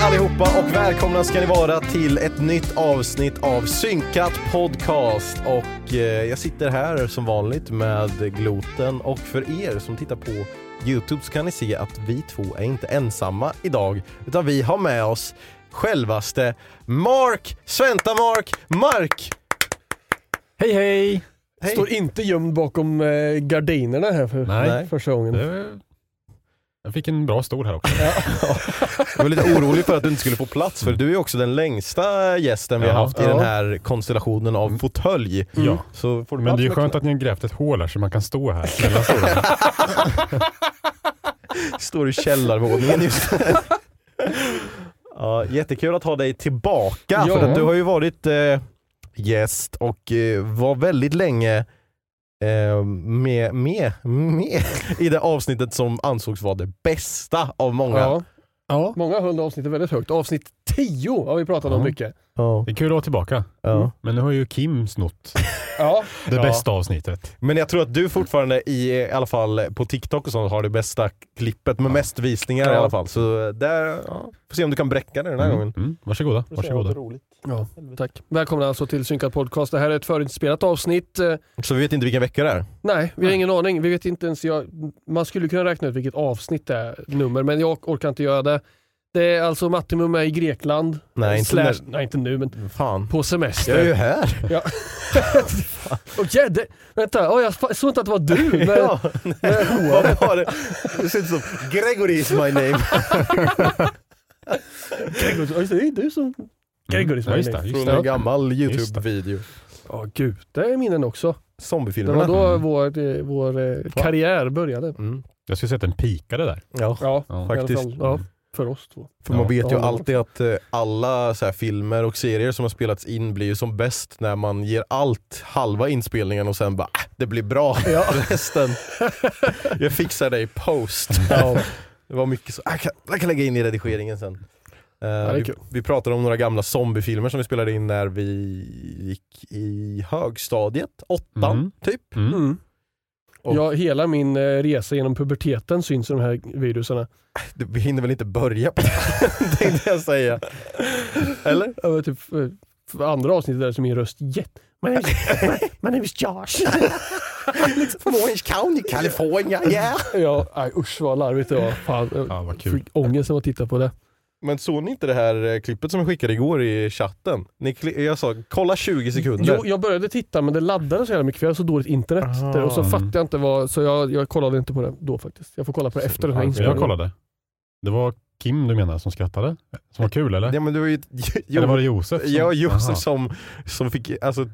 Allihopa och välkomna ska ni vara till ett nytt avsnitt av Synkat Podcast. Och eh, jag sitter här som vanligt med Gloten och för er som tittar på Youtube så kan ni se att vi två är inte ensamma idag utan vi har med oss självaste Mark, Sventa Mark, Mark! Hej hej! Hej. Står inte gömd bakom eh, gardinerna här för Nej. första gången. Det- Jag fick en bra stol här också. Jag var lite orolig för att du inte skulle få plats för du är också den längsta gästen vi har haft i den här konstellationen av fåtölj. Ja. Så får du Men det är ju skönt att ni har grävt ett hål här så man kan stå här mellan stolarna. Står i källarvåningen just nu. ja, jättekul att ha dig tillbaka Ja. för att du har ju varit eh, gäst och eh, var väldigt länge med, med, med i det avsnittet som ansågs vara det bästa av många. Ja. Ja. Många höll avsnittet väldigt högt. Avsnitt 10 har vi pratat om Ja. mycket. Ja, Det är kul att vara tillbaka. ja. Men nu har ju Kim snott Ja. det Ja. bästa avsnittet. Men jag tror att du fortfarande i, i alla fall på TikTok och sånt har det bästa klippet med mest visningar Ja. i alla fall. Så där, ja, får se om du kan bräcka det den här Mm. gången. Mm. Varsågoda. Varsågoda. roligt. Ja, tack. Välkomna alltså till Synkat Podcast. Det här är ett förinspelat avsnitt. Så vi vet inte vilken vecka det är. nej, vi har ingen aning. Vi vet inte ens. Jag, man skulle kunna räkna ut vilket avsnitt det är, nummer, men jag orkar inte göra det. Det är alltså Mattimum är i Grekland. Nej, inte Slash, nu. nej, inte nu, men Fan. på semester. Jag är ju här. Ja. Och jädde, vänta, oh, jag såg inte att det var du med, Ja, vad var det? Det ser ut som Gregory is my name. Det det är du som... Gregory Ja, just det. Just Från en gammal. YouTube-video. Ja gud, det är minnen också. Det Zombiefilmerna. var då Mm. vår, eh, vår eh, karriär började. Mm. Jag skulle säga att den pikade där. Ja, Ja, Ja. faktiskt. fall, ja, för oss två. För man Ja. vet ju Ja. alltid att eh, alla så här, filmer och serier som har spelats in blir ju som bäst när man ger allt halva inspelningen och sen bara äh, det blir bra resten. jag fixar det i post. Ja. Det var mycket så, jag kan, jag kan lägga in i redigeringen sen. Eh, är vi, vi pratade om några gamla zombiefilmer som vi spelade in när vi gick i högstadiet, åttan Mm. typ. Mm. Mm. Och- Ja, hela min eh, resa genom puberteten syns i de här videorna. Det- Vi hinner väl inte börja på det, tänkte jag säga. Eller? Vet, typ, eh, för andra avsnittet där är min röst jätte... My name is, my name is Josh. From Orange County, California, yeah! ja, nej, usch vad larvigt det var. Fan, Ja, vad kul. fick ångest av att titta på det. Men såg ni inte det här eh, klippet som jag skickade igår i chatten? Ni, jag sa kolla 20 sekunder. Jo, jag började titta men det laddade så jävla mycket för jag har så dåligt internet. Där, och så fattade jag inte vad, så jag, jag kollade inte på det då faktiskt. Jag får kolla på det efter den här Jag inspelningen. kollade. Det var Kim du menar som skrattade? Som var kul eller? Ja, men det var ju, Eller var det Josef? som- Ja, Josef som, som fick, alltså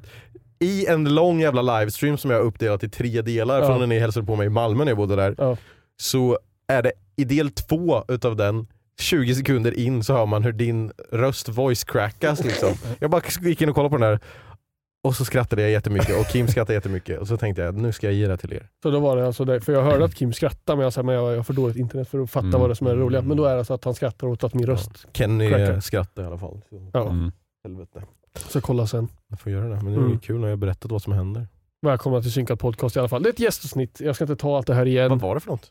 i en lång jävla livestream som jag har uppdelat i tre delar Ja. från när ni hälsade på mig i Malmö när jag bodde där. Ja. Så är det i del två utav den 20 sekunder in så hör man hur din röst voice crackas liksom. Jag bara gick in och kollade på den här Och så skrattade jag jättemycket och Kim skrattade jättemycket och så tänkte jag nu ska jag ge det till er. Så då var det alltså det, för jag hörde att Kim skrattade men jag sa men jag, har för dåligt internet för att fatta Mm. vad det är som är det roliga. Men då är det alltså att han skrattar åt att min röst, Kenny Cracker. skrattade i alla fall. Så, ja, Mm. helvete. så kolla sen. Jag får göra det, men det är Mm. kul när jag har berättat vad som händer. Välkomna till Synkad Podcast i alla fall. Det är ett gästavsnitt, jag ska inte ta allt det här igen. Vad var det för något?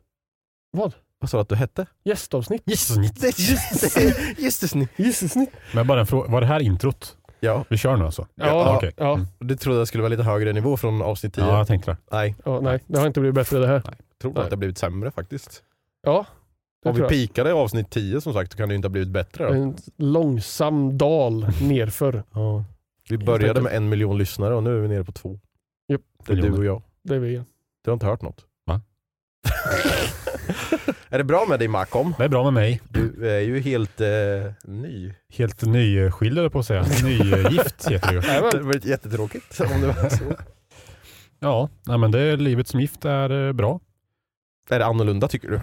Vad? Vad sa du att du hette? Gästavsnitt? Gästsnitt. Gästsnitt. Gästavsnitt? Men bara en fråga, var det här introt? Ja, Vi kör nu alltså? Ja, okej. ja, Mm. det trodde jag skulle vara lite högre nivå från avsnitt 10. Ja, jag tänkte det. Nej, ja, nej det har inte blivit bättre det här. jag tror Nej. att det har blivit sämre faktiskt. Ja, det Om vi pikade i avsnitt 10 som sagt, så kan det ju inte ha blivit bättre då. En långsam dal nerför. Ja. Vi började med en miljon lyssnare och nu är vi nere på två. Japp. Det är du och jag. Det är vi. Du har inte hört något? Är det bra med dig Malcolm? Det är bra med mig. Du är ju helt eh, ny. Helt nyskild eller på att säga. Nygift heter det ju. Det Jajamän. var jättetråkigt om det var så. Ja, nej, men det, livet som gift är eh, bra. Är det annorlunda tycker du?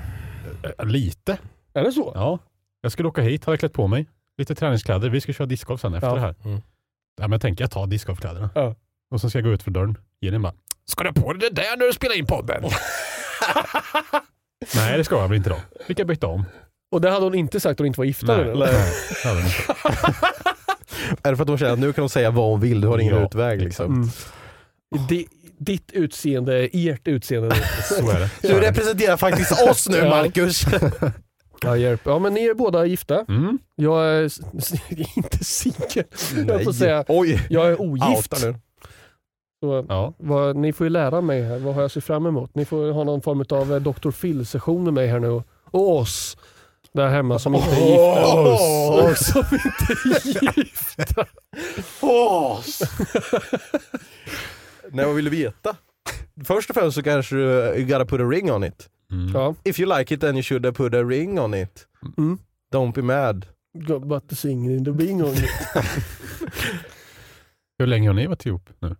Eh, Lite. Är det så? Ja. Jag skulle åka hit, hade klätt på mig. Lite träningskläder. Vi ska köra discgolf sen efter Ja. det här. Mm. Ja, men jag tänker jag tar discgolfkläderna. Ja. Och sen ska jag gå ut för dörren. Elin bara, ska du ha på dig det där när du spelar in podden? Nej det ska jag väl inte då. Jag byta om. Och det hade hon inte sagt att hon inte var gift Nej, eller? nej, det hade jag inte. Är det för att hon känner att nu kan hon säga vad hon vill, du har ingen Ja, utväg liksom? Mm. Di, ditt utseende är ert utseende. Så är det. Så Du är det. representerar faktiskt oss nu Ja. Marcus! ja, hjälp. ja men ni är båda gifta. Mm. Jag är s- inte singel. Jag får säga, Oj! jag är ogift. Outa nu. Så, Ja. vad, ni får ju lära mig här, vad har jag sett fram emot? Ni får ha någon form av eh, Dr. Phil-session med mig här nu. Och oss där hemma som inte är gifta. Åh! Och som inte är gifta. Nej, vad vill du veta? Först och främst så kanske du you gotta put a ring on it. Mm. Ja. If you like it then you should put a ring on it. Mm. Don't be mad. Got but the singing in the bingo. Hur länge har ni varit ihop nu?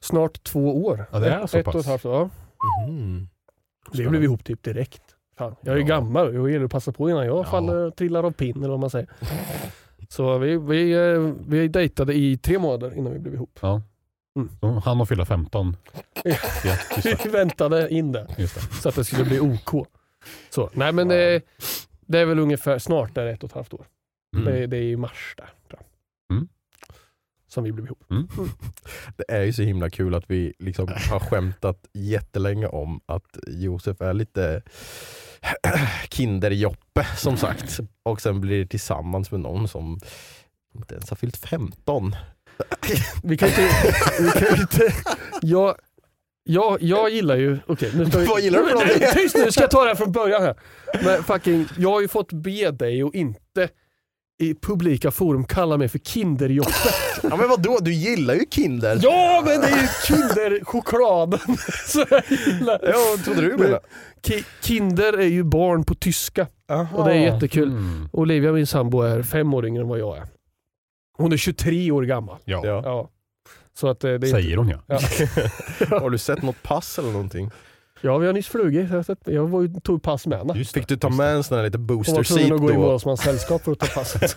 Snart två år. Ja, det är ett, så ett och pass. ett halvt år. Ja. Mm. Vi blev ihop typ direkt. Fan, jag är ju Ja. gammal och det gäller att passa på innan jag Ja. faller, trillar av pinn eller vad man säger. Så vi, vi, eh, vi dejtade i tre månader innan vi blev ihop. Så Han och fylla 15. Ja. Ja, det. Vi väntade in det det. så att det skulle bli OK. Så, nej men det, det är väl ungefär snart där ett och ett halvt år. Mm. Det, det är i mars där. Mm. Som vi blev ihop. Det är ju så himla kul att vi liksom har skämtat jättelänge om att Josef är lite kinderjoppe som sagt. Och sen blir det tillsammans med någon som inte ens har fyllt 15. Vi kan inte... Vi kan inte jag, jag, jag gillar ju... Okej, nu vi... Vad gillar du för någonting? Tyst nu, ska jag ta det här från början här. Men fucking, jag har ju fått be dig och inte i publika forum kalla mig för kinderjoppe. Ja men vadå, du gillar ju Kinder. Ja men det är ju kinderchokladen. Gillar. Ja, vad trodde du menade? Ki- Kinder är ju barn på tyska och det är jättekul. Mm. Olivia min sambo är fem år yngre än vad jag är. Hon är 23 år gammal. Ja. Ja. Så att eh, det är säger hon ja. Ja. Har du sett något pass eller någonting? Ja, vi har nyss flugit. Jag, var ju, tog pass med henne. Fick du ta med en sån här lite Hon booster var tvungen seat att gå i då? Målsmans sällskap för att ta passet.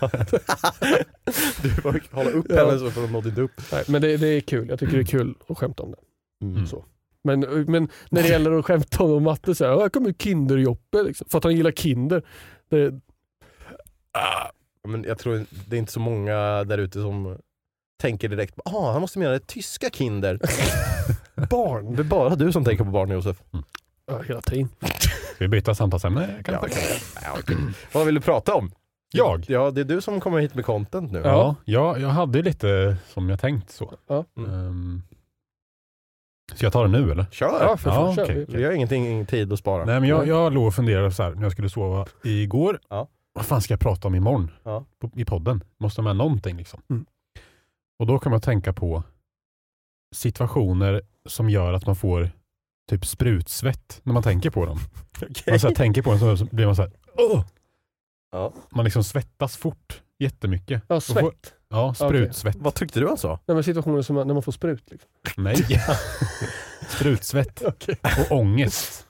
Du får hålla upp Ja. henne så får de nått inte upp. Nej, men det, det är kul. Jag tycker det är kul att skämta om det. Mm. Så. Men, men när det gäller att skämta om matte, så här, här kommer Kinderjoppe. Liksom, för att han gillar Kinder. Det, Ja, Men jag tror det är inte så många där ute som tänker direkt ah, han måste mena det tyska Kinder. barn, det är bara du som tänker på barn Josef. ja, hela tiden. Ska vi byta samtalsämne kanske? Ja, okej. Vad vill du prata om? Jag? Ja, det är du som kommer hit med content nu. Ja, ja, jag hade lite som jag tänkt så. Ja. Mm. Ehm, ska jag ta det nu eller? Kör! Ja, för Ja, kör. okej. Vi har ingenting, ingen tid att spara. Nej men jag, jag låg och funderade så här när jag skulle sova igår. Ja. Vad fan ska jag prata om imorgon? Ja. På, I podden? Måste ha med någonting liksom. Mm. Och då kan man tänka på situationer som gör att man får typ sprutsvett när man tänker på dem. Okej. Man så här, tänker på dem så blir man så här, Åh! Ja. Man liksom svettas fort jättemycket. Ja, Då får- svett. Ja, sprutsvett. Vad tyckte du han sa? Nej, men situationer som när man får sprut. Liksom. Nej. sprutsvett och ångest.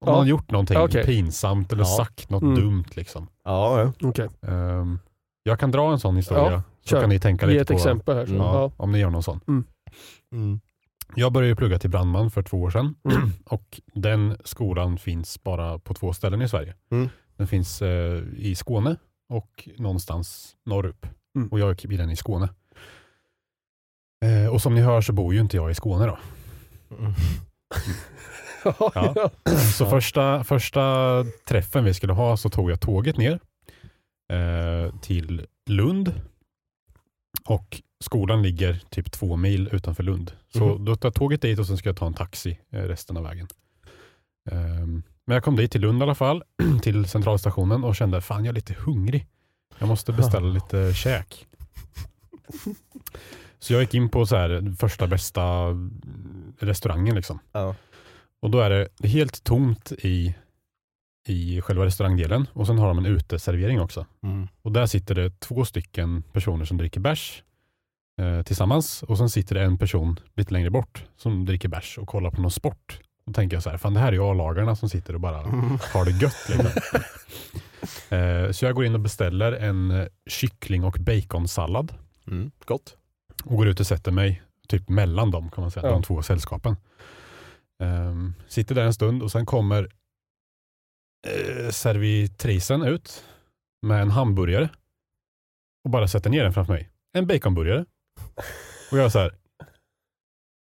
Om Ja. man har gjort någonting Okej. pinsamt eller Ja. sagt något Mm. dumt. Liksom. Ja, ja. Okej. Ehm, jag kan dra en sån historia. Ja, Så Kör. kan ni tänka Ge lite ett på exempel här. Så. Mm. ja, Ja. om ni gör någon sån. Mm. Jag började plugga till brandman för två år sedan Mm. och den skolan finns bara på två ställen i Sverige. Mm. Den finns eh, i Skåne och någonstans norrup. Mm. Och jag gick i den i Skåne. Eh, och som ni hör så bor ju inte jag i Skåne då. Mm. Ja. Så första, första träffen vi skulle ha så tog jag tåget ner eh, till Lund. Och skolan ligger typ två mil utanför Lund. Så Mhm. då tar jag tåget dit och sen ska jag ta en taxi eh, resten av vägen. Ehm, men jag kom dit till Lund i alla fall, till centralstationen och kände fan jag är lite hungrig. Jag måste beställa lite käk. Så jag gick in på så här, första bästa restaurangen. Liksom. Ja. Och då är det helt tomt i, i själva restaurangdelen och sen har de en uteservering också. Mm. Och där sitter det två stycken personer som dricker bärs eh, tillsammans och sen sitter det en person lite längre bort som dricker bärs och kollar på någon sport. Då tänker jag så här, fan det här är ju A-lagarna som sitter och bara har det gött. Liksom. eh, så jag går in och beställer en eh, kyckling och baconsallad Mm. Gott. och går ut och sätter mig typ mellan dem kan man säga, Ja. de två sällskapen. Ehm, sitter där en stund och sen kommer eh, servitrisen ut med en hamburgare och bara sätter ner den framför mig. En baconburgare. Och jag så här,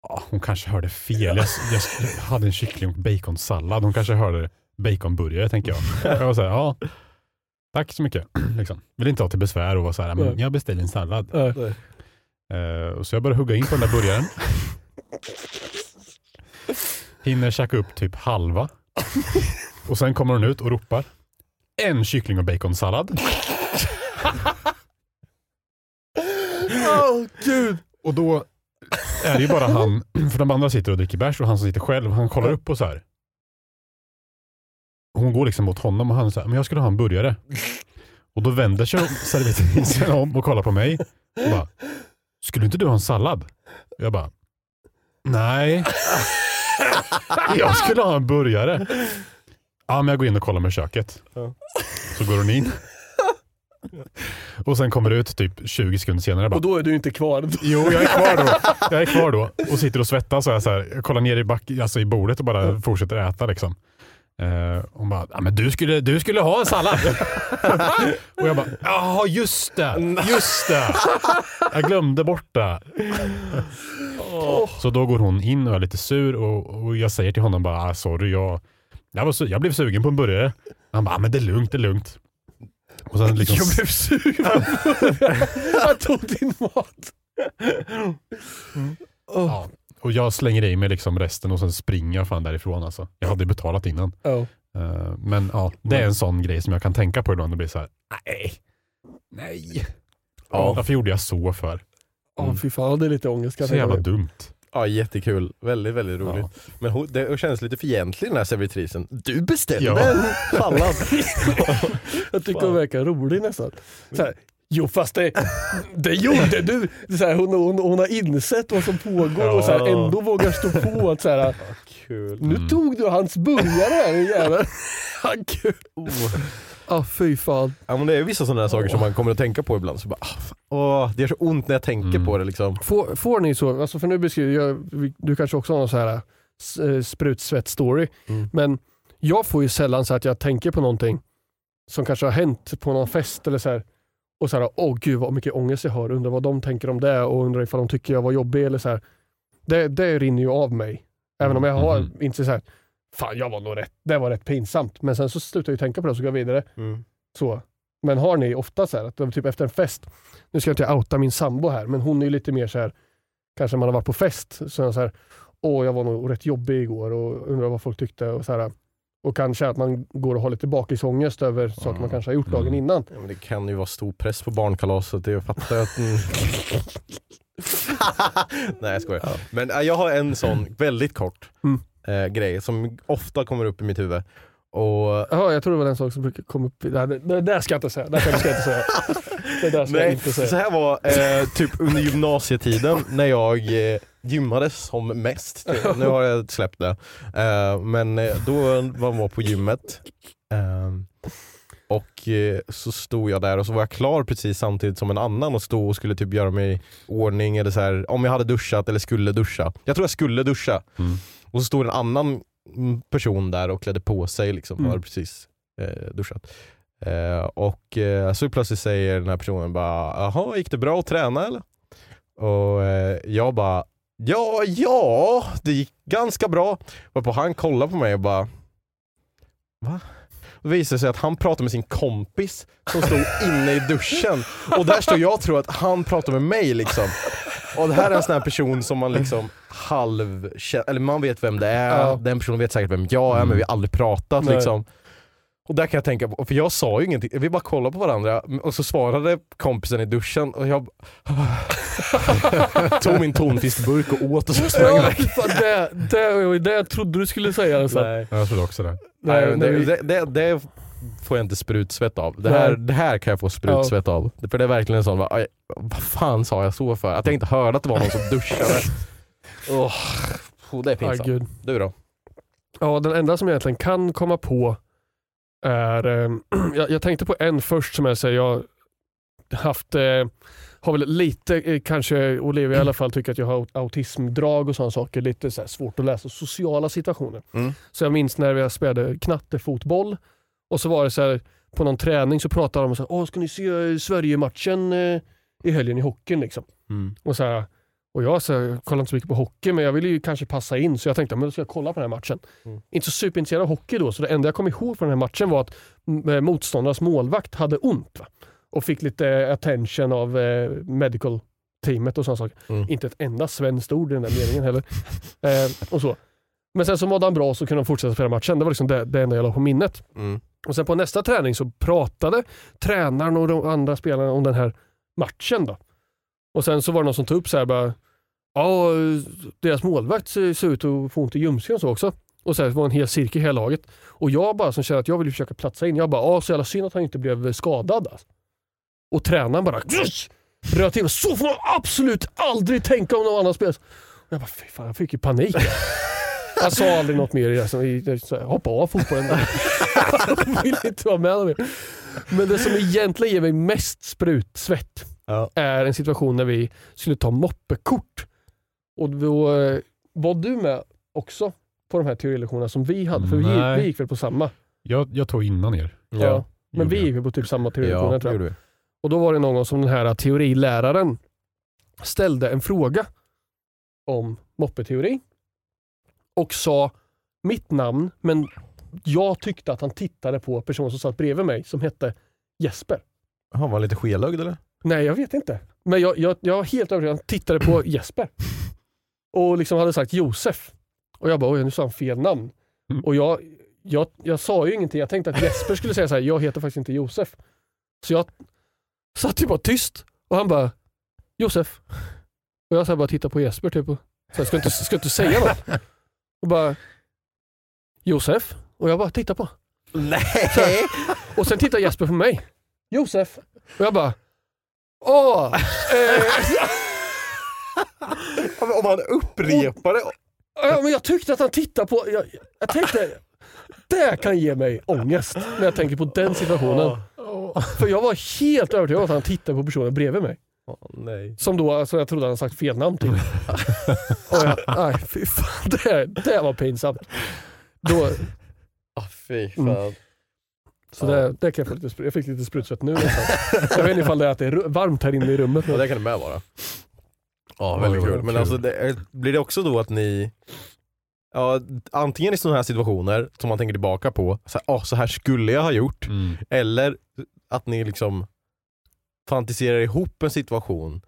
"Ja, hon kanske hörde fel. Jag, jag hade en kyckling och baconsallad. Hon kanske hörde baconburgare tänker jag. Jag var så här, ja, tack så mycket. liksom. Vill inte ha till besvär och vara så här, men jag beställer en sallad. Eh, och så jag börjar hugga in på den där burgaren. Hinner käka upp typ halva. Och sen kommer hon ut och ropar. En kyckling och baconsallad. Åh gud. Och då är det ju bara han, för de andra sitter och dricker bärs och han som sitter själv, han kollar upp och så här. Hon går liksom mot honom och han säger, men jag skulle ha en burgare. Och då vänder sig servitrisen om och kollar på mig och bara, skulle inte du ha en sallad? Jag bara, nej. Jag skulle ha en burgare. Ja, men jag går in och kollar med köket. Så går hon in. Och sen kommer det ut typ 20 sekunder senare. Bara, Och då är du inte kvar. Jo, jag är kvar då. Jag är kvar då och sitter och svettas. Och jag, så här, jag kollar ner i, back, alltså i bordet och bara fortsätter äta. Liksom. Eh, hon bara, men du skulle, du skulle ha en sallad. och jag bara, ja just det, just det. Jag glömde bort det. Så då går hon in och är lite sur och, och jag säger till honom bara, ah, sorry, jag, jag, var, jag blev sugen på en burgare. Han bara, ah, men det är lugnt, det är lugnt. Och sen liksom, Jag blev sugen. Jag tog din mat. ja, och jag slänger i mig liksom resten och sen springer jag fan därifrån. Alltså. Jag hade betalat innan. Ja. Eh, men ja, det är en sån grej som jag kan tänka på ibland och bli så här, nej, nej. Ja. Varför gjorde jag så för? Ja, fy fan. Det är lite ångest. Så jävla dumt. Ja, jättekul. Väldigt, väldigt roligt. Ja. Men hon, det känns lite fientlig den här servitrisen. Du beställde Ja. en sallad. Jag tycker hon verkar rolig nästan. Så här, jo fast det, det gjorde du. Så här, hon, hon, hon har insett vad som pågår och så här, Ja. ändå vågar stå på att så här, Kul. nu Mm. tog du hans burgare här jävel. Ja, Gud. Ja fy fan. Ja, men det är vissa sådana där saker som man kommer att tänka på ibland. Så bara, åh, det gör så ont när jag tänker Mm. på det. Liksom. Får, får ni så, alltså för nu beskriver jag, du kanske också har någon så här eh, sprutsvett-story, Mm. men jag får ju sällan så att jag tänker på någonting som kanske har hänt på någon fest eller så här, och så här, åh gud vad mycket ångest jag har, undrar vad de tänker om det och undrar ifall de tycker jag var jobbig eller så här. Det, det rinner ju av mig. Även om jag har Mhm. inte så här, fan jag var nog rätt, det var rätt pinsamt. Men sen så slutar jag ju tänka på det och så går jag vidare. Mm. Så. Men har ni ofta så här att typ efter en fest, nu ska jag inte outa min sambo här, men hon är ju lite mer så här, kanske man har varit på fest, så så här, åh jag var nog rätt jobbig igår och undrar vad folk tyckte och så här. Och kanske att man går och har lite bakisångest över saker man kanske har gjort dagen Mm. innan. Ja, men det kan ju vara stor press på barnkalaset, det fattar jag. Att, mm. Nej jag skojar. Men äh, jag har en sån väldigt kort Mm. Eh, grej som ofta kommer upp i mitt huvud. Och Jaha, jag tror det var den sak som brukar komma upp. i- det, det där ska jag inte säga. Det där ska jag inte säga. Det där ska jag Nej, inte så säga. här var eh, typ under gymnasietiden när jag eh, gymmades som mest. Nu har jag släppt det. Eh, men eh, då var man på gymmet. Eh, och eh, så stod jag där och så var jag klar precis samtidigt som en annan och stod och skulle typ göra mig i ordning eller så här, om jag hade duschat eller skulle duscha. Jag tror jag skulle duscha. Mm. Och så stod en annan person där och klädde på sig liksom, Mm. hade precis eh, duschat. Eh, och eh, så plötsligt säger den här personen bara, jaha gick det bra att träna eller? Och eh, jag bara, ja, ja, det gick ganska bra. Varpå han kollar på mig och bara, va? Det visade sig att han pratade med sin kompis som stod inne i duschen. Och där står jag och tror att han pratar med mig liksom. Och det här är en sån här person som man liksom halv eller man vet vem det är, Ja. den personen vet säkert vem jag är men vi har aldrig pratat Nej. liksom. Och där kan jag tänka på, för jag sa ju ingenting, vi bara kollade på varandra och så svarade kompisen i duschen och jag tog min tonfiskburk och åt och så sprang Ja, iväg. fan, det, det det jag trodde du skulle säga. Alltså. Nej. Jag trodde också det. Nej, nej, det, vi- det, det, det får jag inte sprutsvett av. Det här, det här kan jag få sprutsvett av. För det är verkligen en sån, va, aj, vad fan sa jag så för? Att jag inte hörde att det var någon som duschade. Åh, oh, det är pinsamt. gud. Du då? Ja, den enda som jag egentligen kan komma på är, eh, jag, jag tänkte på en först som jag säger, jag haft, eh, har väl lite, eh, kanske Olivia i alla fall tycker att jag har aut- autismdrag och sådana saker, lite så här svårt att läsa sociala situationer. Mm. Så jag minns när vi spelade knattefotboll och så var det så här, på någon träning så pratade de om så här, Åh, ska ni se Sverige-matchen eh, i helgen i hockeyn liksom. Mm. Och, så här, och jag, så här, jag kollar inte så mycket på hockey men jag ville ju kanske passa in så jag tänkte men då ska jag kolla på den här matchen. Mm. Inte så superintresserad av hockey då så det enda jag kom ihåg från den här matchen var att eh, motståndarnas målvakt hade ont. Va? Och fick lite attention av eh, medical teamet och sådana saker. Mm. Inte ett enda svenskt ord i den där meningen heller. Eh, och så. Men sen så mådde han bra så kunde de fortsätta spela matchen. Det var liksom det, det enda jag la på minnet. Mm. Och sen på nästa träning så pratade tränaren och de andra spelarna om den här matchen. Då. Och sen så var det någon som tog upp så här bara, ja deras målvakt ser ut att få ont i ljumsken så också. Och så här, det var en hel cirkel i hela laget. Och jag bara som känner att jag vill försöka platsa in, jag bara, ja så jävla synd att han inte blev skadad. Alltså. Och tränaren bara, "Yes!" röt till. Så får man absolut aldrig tänka om någon annan spelare. Och jag bara, fy fan jag fick ju panik. Jag sa aldrig något mer. Jag, så, jag, så, hoppa av fotbollen. Vill inte vara med mer. Men det som egentligen ger mig mest sprutsvett Ja. är en situation när vi skulle ta moppekort. Och då eh, var du med också på de här teorilektionerna som vi hade. För vi, Nej. vi gick väl på samma. Jag, jag tog innan er. Ja. Men gjorde vi gick väl på typ samma teorilektioner Ja, tror jag. Och då var det någon som den här teoriläraren ställde en fråga om moppeteori och sa mitt namn, men jag tyckte att han tittade på personen som satt bredvid mig som hette Jesper. Jaha, var han lite skelögd eller? Nej, jag vet inte. Men jag, jag, jag var helt övertygad. Han tittade på Jesper. Och liksom hade sagt Josef. Och jag bara, oj nu sa han fel namn. Mm. Och jag, jag, jag sa ju ingenting. Jag tänkte att Jesper skulle säga så här, jag heter faktiskt inte Josef. Så jag satt ju bara tyst. Och han bara, Josef. Och jag så bara tittade på Jesper typ. Och, så här, ska, inte, ska inte säga något. Och bara, Josef. Och jag bara tittade på. Nej! Och sen tittar Jesper på mig. Josef. Och jag bara, åh. Eh, Om han upprepar det. ja, men jag tyckte att han tittade på, jag, jag tänkte, det kan ge mig ångest när jag tänker på den situationen. För jag var helt övertygad om att han tittade på personen bredvid mig. Nej. Som då, alltså jag trodde han sagt fel namn till. Och jag, nej fy fan, det, det var pinsamt. Då, Ah, fy fan. Mm. så det, det kan jag få lite, spr- jag fick lite sprutsvett nu nästan. Jag vet inte ifall det är att det är varmt här inne i rummet. Ja, nu. det kan det med vara. Ja, väldigt kul. Men kul. alltså, det, är- blir det också då att ni, ja, antingen i sådana här situationer som man tänker tillbaka på, så här, "Åh, så här skulle jag ha gjort, Mm. eller att ni liksom fantiserar ihop en situation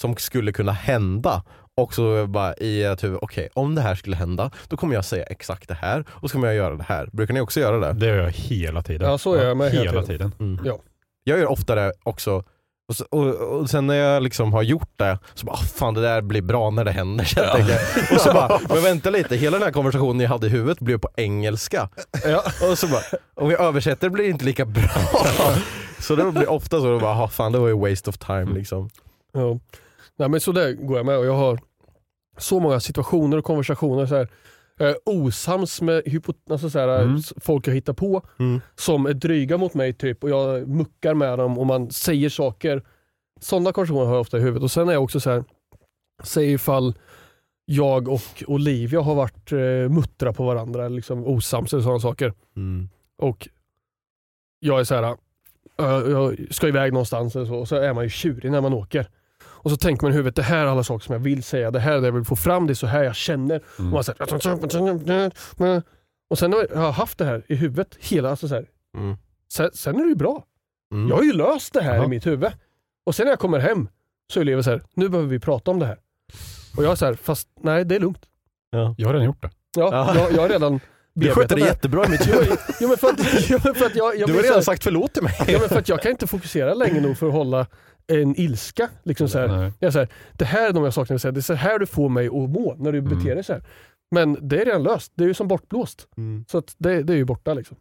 som skulle kunna hända och så bara i ert huvud, okej om det här skulle hända, då kommer jag säga exakt det här och så kommer jag göra det här. Brukar ni också göra det? Det gör jag hela tiden. Ja, så gör jag med hela hela tiden. tiden. Mm. Ja. Jag gör ofta det också. Och, så, och, och sen när jag liksom har gjort det, så bara "Ah, fan det där blir bra när det händer. Så jag tänker. Och så bara, men vänta lite, hela den här konversationen jag hade i huvudet blev på engelska. Ja. Och så bara, om jag översätter blir det inte lika bra. Så det blir ofta så, att bara, "Ah, fan det var ju waste of time liksom. Ja. Nej, men så där går jag med och jag har så många situationer och konversationer. Så här. Är osams med alltså så här, Mm. folk jag hittar på Mm. som är dryga mot mig typ och jag muckar med dem och man säger saker. Sådana konversationer har jag ofta i huvudet. Och sen är jag också så här, säg ifall jag och Olivia har varit eh, muttra på varandra, liksom osams eller sådana saker. Mm. Och jag är så här, jag ska iväg någonstans eller så, och så är man ju tjurig när man åker. Och så tänker man i huvudet, det här är alla saker som jag vill säga, det här är det jag vill få fram, det är så här jag känner. Och, man säger, och sen har jag haft det här i huvudet hela, alltså så här, Mm. sen, sen är det ju bra. Mm. Jag har ju löst det här Jaha. i mitt huvud. Och sen när jag kommer hem så är Olivia så här, nu behöver vi prata om det här. Och jag är så här, fast nej det är lugnt. Ja. Jag har redan gjort det. Ja, Ja. Jag, jag har redan Du sköter det här. jättebra i mitt huvud. jo, men för att, jo, men för att jag, jag Du har så här- redan sagt förlåt till mig. Ja, men för att jag kan inte fokusera länge nog för att hålla en ilska. Liksom så här. Jag så här, det här är de jag saknar, det är så här du får mig att må när du Mm. beter dig så här. Men det är redan löst, det är ju som bortblåst. Mm. Så att det, det är ju borta liksom.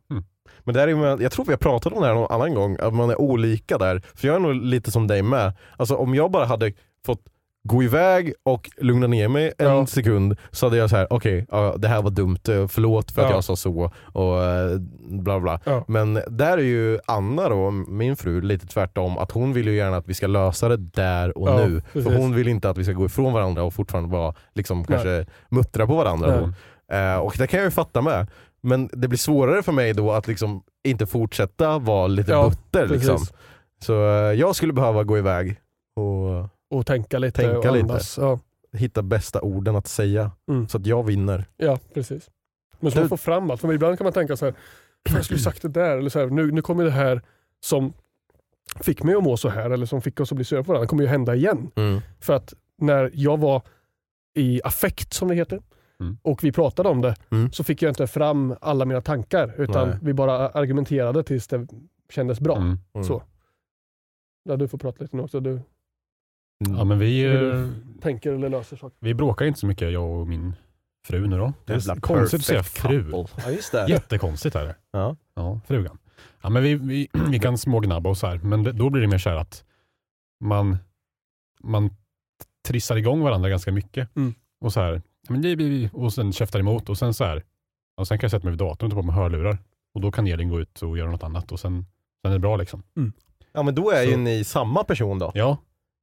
Men där är man, jag tror vi har pratat om det här någon annan gång, att man är olika där. För jag är nog lite som dig med. Alltså om jag bara hade fått gå iväg och lugna ner mig en Ja. sekund så hade jag så här: okej, ja, det här var dumt, eh, förlåt för att Ja. jag sa så och eh, bla bla. Men där är ju Anna då, min fru, lite tvärtom. Att hon vill ju gärna att vi ska lösa det där och nu. precis. För hon vill inte att vi ska gå ifrån varandra och fortfarande vara, liksom, kanske muttra på varandra. Eh, och det kan jag ju fatta med. Men det blir svårare för mig då att liksom inte fortsätta vara lite butter. Liksom. Så eh, jag skulle behöva gå iväg och Och tänka lite Tänka och lite. Ja, hitta bästa orden att säga Mm. så att jag vinner. ja, precis. Men så Du- man får fram allt. För ibland kan man tänka så här, "Fan, jag skulle sagt det där. Eller så här, nu, nu kommer det här som fick mig att må så här eller som fick oss att bli sura på varandra, kommer ju hända igen. För att när jag var i affekt som det heter Mm. och vi pratade om det Mm. så fick jag inte fram alla mina tankar utan Nej. vi bara argumenterade tills det kändes bra. Mm. Mm. Så. Ja, du får prata lite nu också. Du Ja, men vi, hur du tänker eller löser saker. vi bråkar inte så mycket jag och min fru nu då. Det Jävla är konstigt att säga fru. couple. Ja just det. Jättekonstigt är det. Ja. Ja, frugan. Ja, men vi, vi, vi kan smågnabba och så här, men det, då blir det mer så här att man, man trissar igång varandra ganska mycket. Mm. Och så här, men det, blir- och sen käftar emot och sen så här, och sen kan jag sätta mig vid datorn och ta på mig hörlurar. Och då kan Elin gå ut och göra något annat och sen, sen är det bra liksom. ja men då är ju Så- ni samma person då. Ja,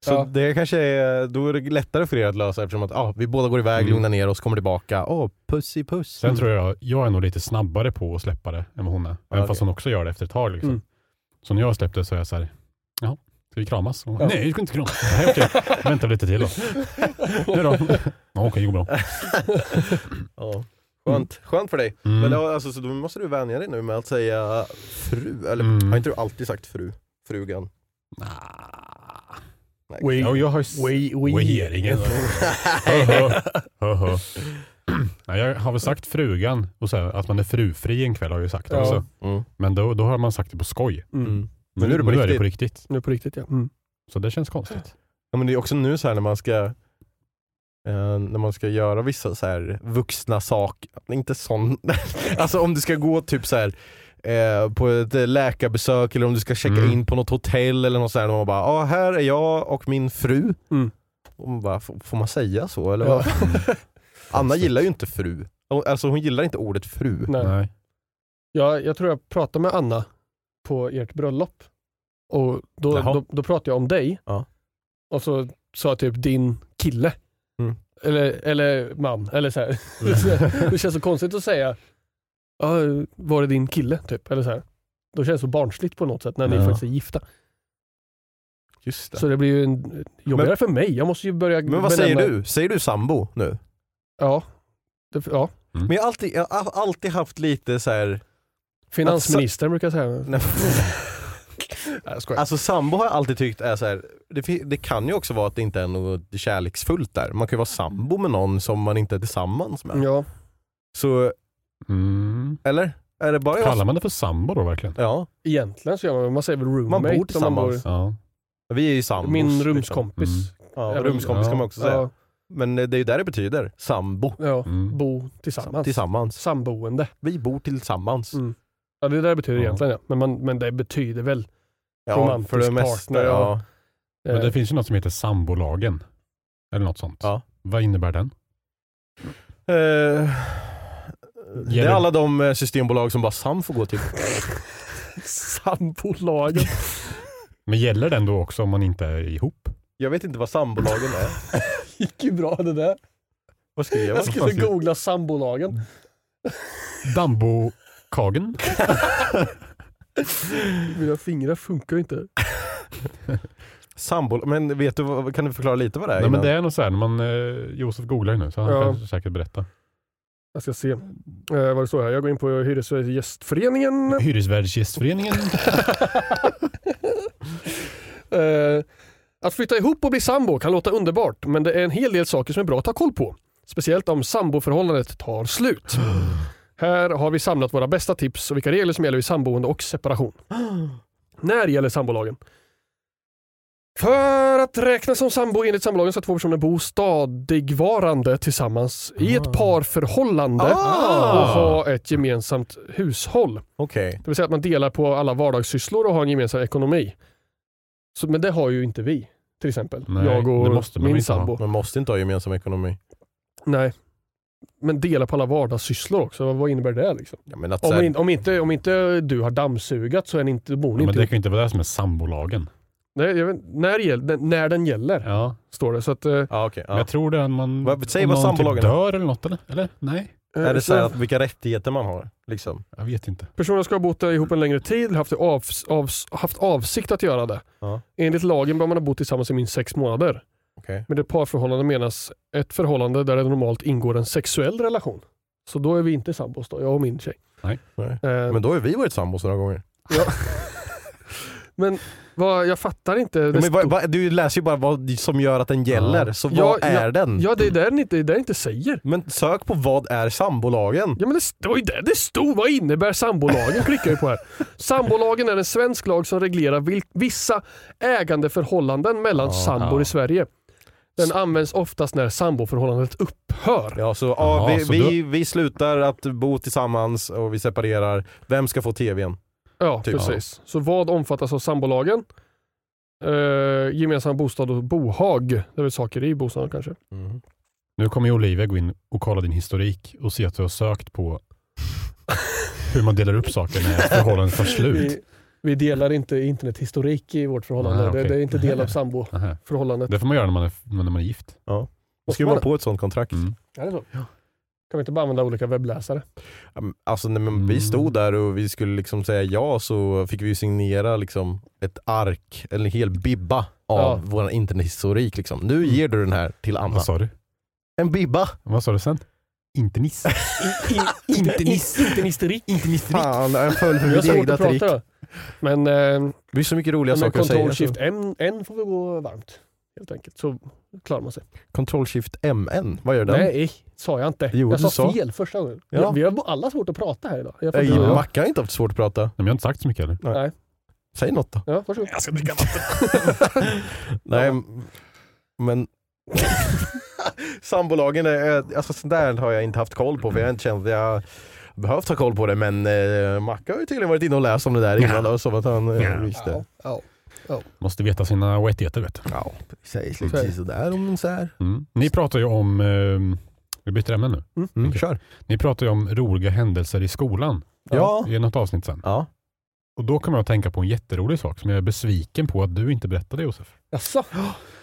Så Ja. det kanske är, då är det lättare för er att lösa eftersom att ah, vi båda går iväg, Mm. lugnar ner oss, kommer tillbaka. Åh, puss i puss. sen tror jag, jag är nog lite snabbare på att släppa det än vad hon är. Även okej. fast hon också gör det efter ett tag. Liksom. Mm. Så när jag släppte så är jag så här, ja, ska vi kramas? Och, Ja. Nej, vi ska inte kramas. Nej, okej. Vänta lite till då. Nu då? Ja, okej, det går bra. Ja. Skönt. Skönt för dig. Mm. Men då, alltså, så då måste du vänja dig nu med att säga fru. Eller Mm. har inte du alltid sagt fru? Frugan? Nah. Nej. We, Ja, jag har we, we. regeringen. Jag har väl sagt frugan och så här, att man är frufri en kväll har jag ju sagt Ja. också. Mm. Men då, då har man sagt det på skoj. Mm. Mm. Men nu är det på nu är det riktigt. på riktigt. Nu på riktigt ja. Mm. Så det känns konstigt. Ja, men det är också nu så här när man ska eh, när man ska göra vissa så här vuxna saker, inte sån, alltså om du ska gå typ så här eh, på ett eh, läkarbesök eller om du ska checka Mm. in på något hotell eller något sånt och man bara, ja här är jag och min fru. Mm. Och man bara, får, man säga så eller? Ja. vad? Anna gillar ju inte fru. Alltså hon gillar inte ordet fru. Nej. Nej. Jag, jag tror jag pratade med Anna på ert bröllop. Och då, Jaha. då, då pratade jag om dig. Ja. Och så sa jag typ din kille. Mm. Eller, eller man. Eller så här. det känns så konstigt att säga ja, var det din kille? Typ. Eller så här. Då känns det så barnsligt på något sätt när ni Ja. faktiskt är gifta. Just det. Så det blir ju en, jobbigare Men- för mig. Jag måste ju börja Men vad säger benämna- du? Säger du sambo nu? Ja. Det, ja. Men jag har alltid, jag har alltid haft lite så här. Finansministern brukar jag säga. Nej, Nej. Alltså sambo har jag alltid tyckt är så här, det, det kan ju också vara att det inte är något kärleksfullt där. Man kan ju vara sambo med någon som man inte är tillsammans med. Ja. Så, Mm. eller? Är det bara jag? Kallar man det för sambo då verkligen? Ja, Egentligen så gör man, man säger väl roommate. Man bor om man tillsammans. Ja. vi är ju sambos. Min liksom. rumskompis. Ja, Även- rumskompis kan man också säga. Ja, Men det är ju där det betyder, sambo. ja. Mm. bo tillsammans. Tillsammans. Samboende. Vi bor tillsammans. Mm. Ja, det är det det betyder Ja. egentligen ja. Men, man, men det betyder väl Ja, Romantisk för det mesta. partner, ja. Ja. Men eh, det finns ju något som heter sambolagen. Eller något sånt. Ja. Vad innebär den? Eh, Det är alla de eh, systembolag som bara Sam får gå till. Sambolagen. Men gäller den då också om man inte är ihop? Jag vet inte vad sambolagen är. gick ju bra det där. Vad skrev jag? Jag skulle googla sambolagen. Dambokagen? Mina fingrar funkar ju inte. Sambol men vet du, kan du förklara lite vad det är? Nej, men det är nog så här, när man, eh, Josef googlar ju nu så han Ja. kan säkert berätta. Jag ska se eh, vad det står här. Jag går in på Hyresgästföreningen. Hyresvärdsgästföreningen. Eh, att flytta ihop och bli sambo kan låta underbart, men det är en hel del saker som är bra att ha koll på. Speciellt om samboförhållandet tar slut. Här har vi samlat våra bästa tips och vilka regler som gäller vid samboende och separation. När gäller sambolagen? För att räknas som sambo enligt sambolagen ska två personer bo stadigvarande tillsammans i ett parförhållande Ah. och ha ett gemensamt hushåll. Okej. Det vill säga att man delar på alla vardagssysslor och har en gemensam ekonomi. Så, men det har ju inte vi. Till exempel. Nej, jag det och min sambo. Man måste inte ha gemensam ekonomi. Nej. Men dela på alla vardagssysslor också. Vad innebär det? Liksom? Ja, men att Om, här, in, om, inte, om inte du har dammsugat så är ni inte, bor ni Ja, men inte det ihop. kan ju inte vara det som är sambolagen. Nej, jag vet, när, gäll, när den gäller, Ja. står det. Så att, eh, ja, Men ja. Jag tror det är man, Vad- säg om vad någon typ dör eller något eller? Eller? Nej, Är det så här så- att vilka rättigheter man har? Liksom? jag vet inte. Personerna ska ha bott där ihop en längre tid haft, av, av, haft avsikt att göra det. Ja. Enligt lagen bör man ha bott tillsammans i minst sex månader. Okej. Med ett parförhållande menas ett förhållande där det normalt ingår en sexuell relation. Så då är vi inte sambos då, jag och min tjej. Nej. Eh, Men då har vi varit sambos några gånger. men vad, jag fattar inte. Det Ja, men vad, vad, du läser ju bara vad som gör att den gäller, Ja. så Ja, vad är ja, den? Ja, det är det den inte, det är inte säger. Men sök på vad är sambolagen? Ja men det står ju där det stod. Vad innebär sambolagen? Klickar jag på här. Sambolagen är en svensk lag som reglerar vil- vissa ägandeförhållanden mellan sambor i Sverige. Den används oftast när samboförhållandet upphör. Ja, så, ja, vi, så vi, vi slutar att bo tillsammans och vi separerar. Vem ska få tvn? Ja, Typ. precis. Så vad omfattas av sambolagen? Eh, gemensam bostad och bohag. Det är väl saker i bostaden kanske. Nu kommer ju Olivia gå in och kolla din historik och se att du har sökt på hur man delar upp saker när förhållandet tar slut. Vi, vi delar inte internethistorik i vårt förhållande. Ah, okej. det, det är inte del av samboförhållandet. Aha. Det får man göra när man är, när man är gift. Ja. Då skriver man på ett sånt kontrakt. Mm. Är det så? Kan vi inte bara använda olika webbläsare? Alltså när man, vi Mm. stod där och vi skulle liksom säga ja så fick vi signera liksom ett ark, eller en hel bibba av Ja. vår internethistorik. Liksom. Nu ger du den här till Anna. Vad sa du? En bibba! Vad sa du sen? Inte niss. Inte nis- inte historik. Inte niss. Fan, jag föll för mitt egna trick. Men, eh, Det är så mycket roliga saker att säga. Ctrl så. Shift M, N får vi gå varmt. Helt enkelt. Så klarar man sig. Ctrl Shift MN, vad gör den? Nej, sa jag inte. Jo, jag sa sa. fel första gången. Ja. Vi har alla svårt att prata här idag. Jag Nej, Mackan har inte haft svårt att prata. Nej, men jag har inte sagt så mycket eller? Nej. Säg något då. Ja, varsågod. Jag ska dricka vatten. Nej, m- men sambolagen, är, alltså sånt där har jag inte haft koll på för jag har inte känt att jag behövt ha koll på det men eh, Macka har ju tydligen varit inne och läst om det där innan då, som att han eh, Ja. visste. Ja. Ja. Måste veta sina rättigheter vet du. Ja, det. lite sådär om så här. Mm. Ni pratar ju om, eh, vi byter ämne nu. Mm, Okej. Kör. Ni pratar ju om roliga händelser i skolan. Ja. I något avsnitt sen. Ja. Och då kommer jag att tänka på en jätterolig sak som jag är besviken på att du inte berättade Josef. Jaså?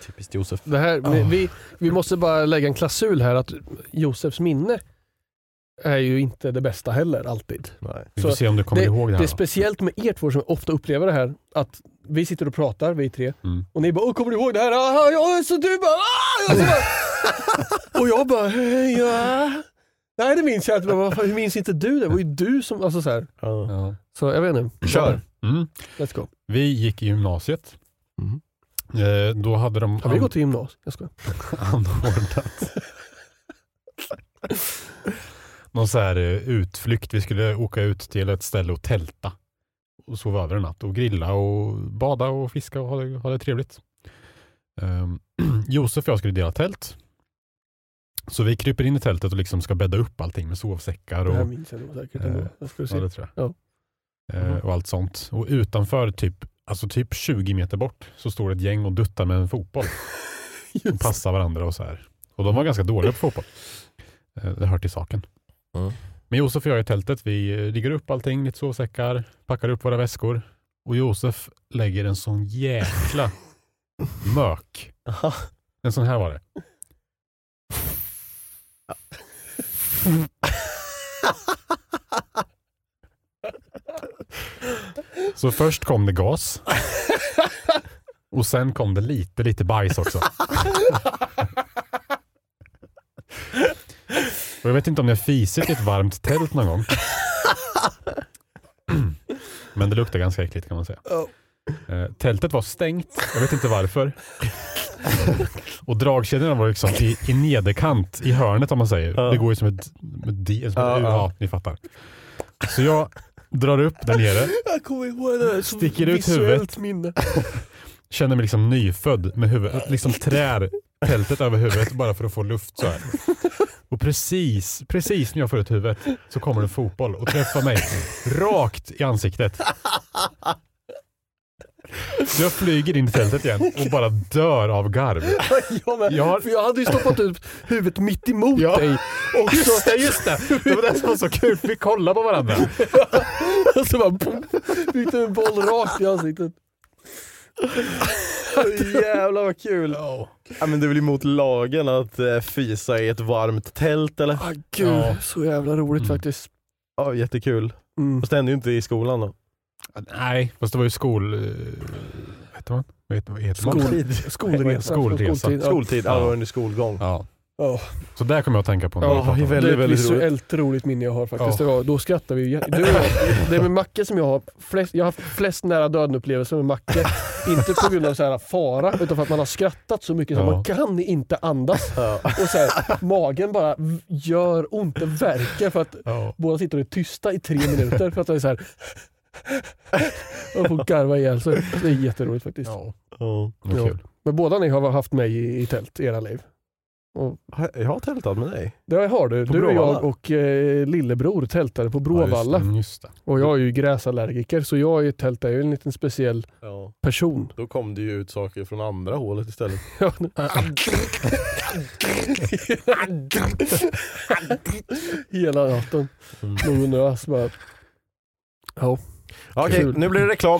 Typiskt Josef. Det här, vi, vi, vi måste bara lägga en klausul här att Josefs minne är ju inte det bästa heller alltid. Nej. Vi får Så se om du kommer ihåg det här. Det är då. speciellt med er två som ofta upplever det här att vi sitter och pratar, vi tre, Mm. och ni bara Åh, kommer du ihåg det här? Ah, ja, så du bara, ah! och, så bara och jag bara "Eh, ja. Nej det minns jag inte, hur minns inte du det? Det var ju du som, alltså så här. Ja. Så jag vet inte. Kör. Mm. Let's go. Vi gick i gymnasiet. Mhm. Eh, då hade de Har vi gått till gymnasiet? Jag skojar. anordnat någon så här eh, utflykt. Vi skulle åka ut till ett ställe och tälta och sova över en natt och grilla och bada och fiska och ha det, ha det trevligt. Um, Josef och jag skulle dela tält. Så vi kryper in i tältet och liksom ska bädda upp allting med sovsäckar Det här och, minns jag nog säkert Eh, ändå. Jag ska se. ja, det tror jag. Ja. Eh, och allt sånt. Och utanför typ, alltså typ 20 meter bort så står ett gäng och duttar med en fotboll. och passar varandra och så här. Och de var ganska dåliga på fotboll. Det hör till saken. Mm. Men Josef och jag i tältet, vi eh, riggar upp allting, lite sovsäckar, packar upp våra väskor. Och Josef lägger en sån jäkla mök. En sån här var det. Så först kom det gas. Och sen kom det lite, lite bajs också. Och jag vet inte om jag fisit i ett varmt tält någon gång. Men det luktar ganska äckligt kan man säga. Eh, tältet var stängt, jag vet inte varför. och dragkedjorna var liksom i, i nederkant, i hörnet om man säger. Ja. Det går ju som ett, ett, di- som ett Ja, U, ja. ni fattar. Så jag drar upp där nere, där. Sticker ut huvudet. minne. känner mig liksom nyfödd med huvudet, liksom trär tältet över huvudet bara för att få luft så här. Precis, precis när jag får ut huvudet så kommer en fotboll och träffar mig rakt i ansiktet. Så jag flyger in i tältet igen och bara dör av garv. Ja, men, Jag har- För jag hade ju stoppat ut huvudet mitt emot Ja. dig. Och Just så, det, just det! Det var det som var så kul, vi kollade på varandra. och så bara fick du en boll rakt i ansiktet. Jävlar vad kul. Ja, men det är väl emot lagen att eh, fisa i ett varmt tält eller? Ah, gud, Ja. så jävla roligt Mm. faktiskt. Ja, jättekul. Mm. Fast det hände ju inte i skolan då. Nej, fast det var ju skol... eh, Vad heter man? Vad heter, man? Skoltid. Skolresa. Skolresa. Skoltid, ja. Skoltid, ja. Ja. det var under skolgång. Ja. Ja. Så där kommer jag att tänka på när Ja, vi pratar om det är det. väldigt, det är ett visuellt roligt. minne jag har faktiskt. Ja. Det var, då skrattar vi. Du, jag- det är med Macke som jag har flest, jag har haft flest nära döden-upplevelser med Macke. inte på grund av så här fara, utan för att man har skrattat så mycket så Ja. man kan inte andas. Ja. Och så här, magen bara gör ont, det verkar för att Ja. båda sitter och är tysta i tre minuter. För att det är så här, och får garva ihjäl sig. Det är jätteroligt faktiskt. Ja, Ja. Ja. Men båda ni har haft mig i, i tält i era liv. Och Jag har tältat med dig. det har du. På Du och jag och eh, lillebror tältade på Ja, Bråvalla. just, mm, just det. Och jag är ju gräsallergiker så jag i ett tält är ju en liten speciell Ja. person. Då kom det ju ut saker från andra hålet istället. Ja, Hela natten. Mm. Någon nös bara. Ja. Okej, nu blir det reklam.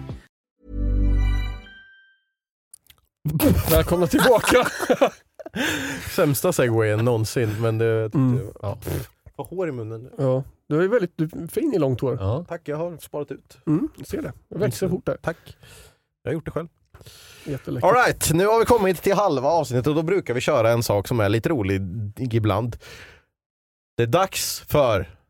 Välkomna tillbaka. Sämsta segwayen någonsin, men det... Mm. det ja. Får hår i munnen. nu. Ja, du är väldigt du är fin i långt hår. Ja. Tack, jag har sparat ut. Mm, jag ser det. Det växer fort där. Tack. Jag har gjort det själv. Jätteläckert. Alright, nu har vi kommit till halva avsnittet och då brukar vi köra en sak som är lite rolig ibland. Det är dags för...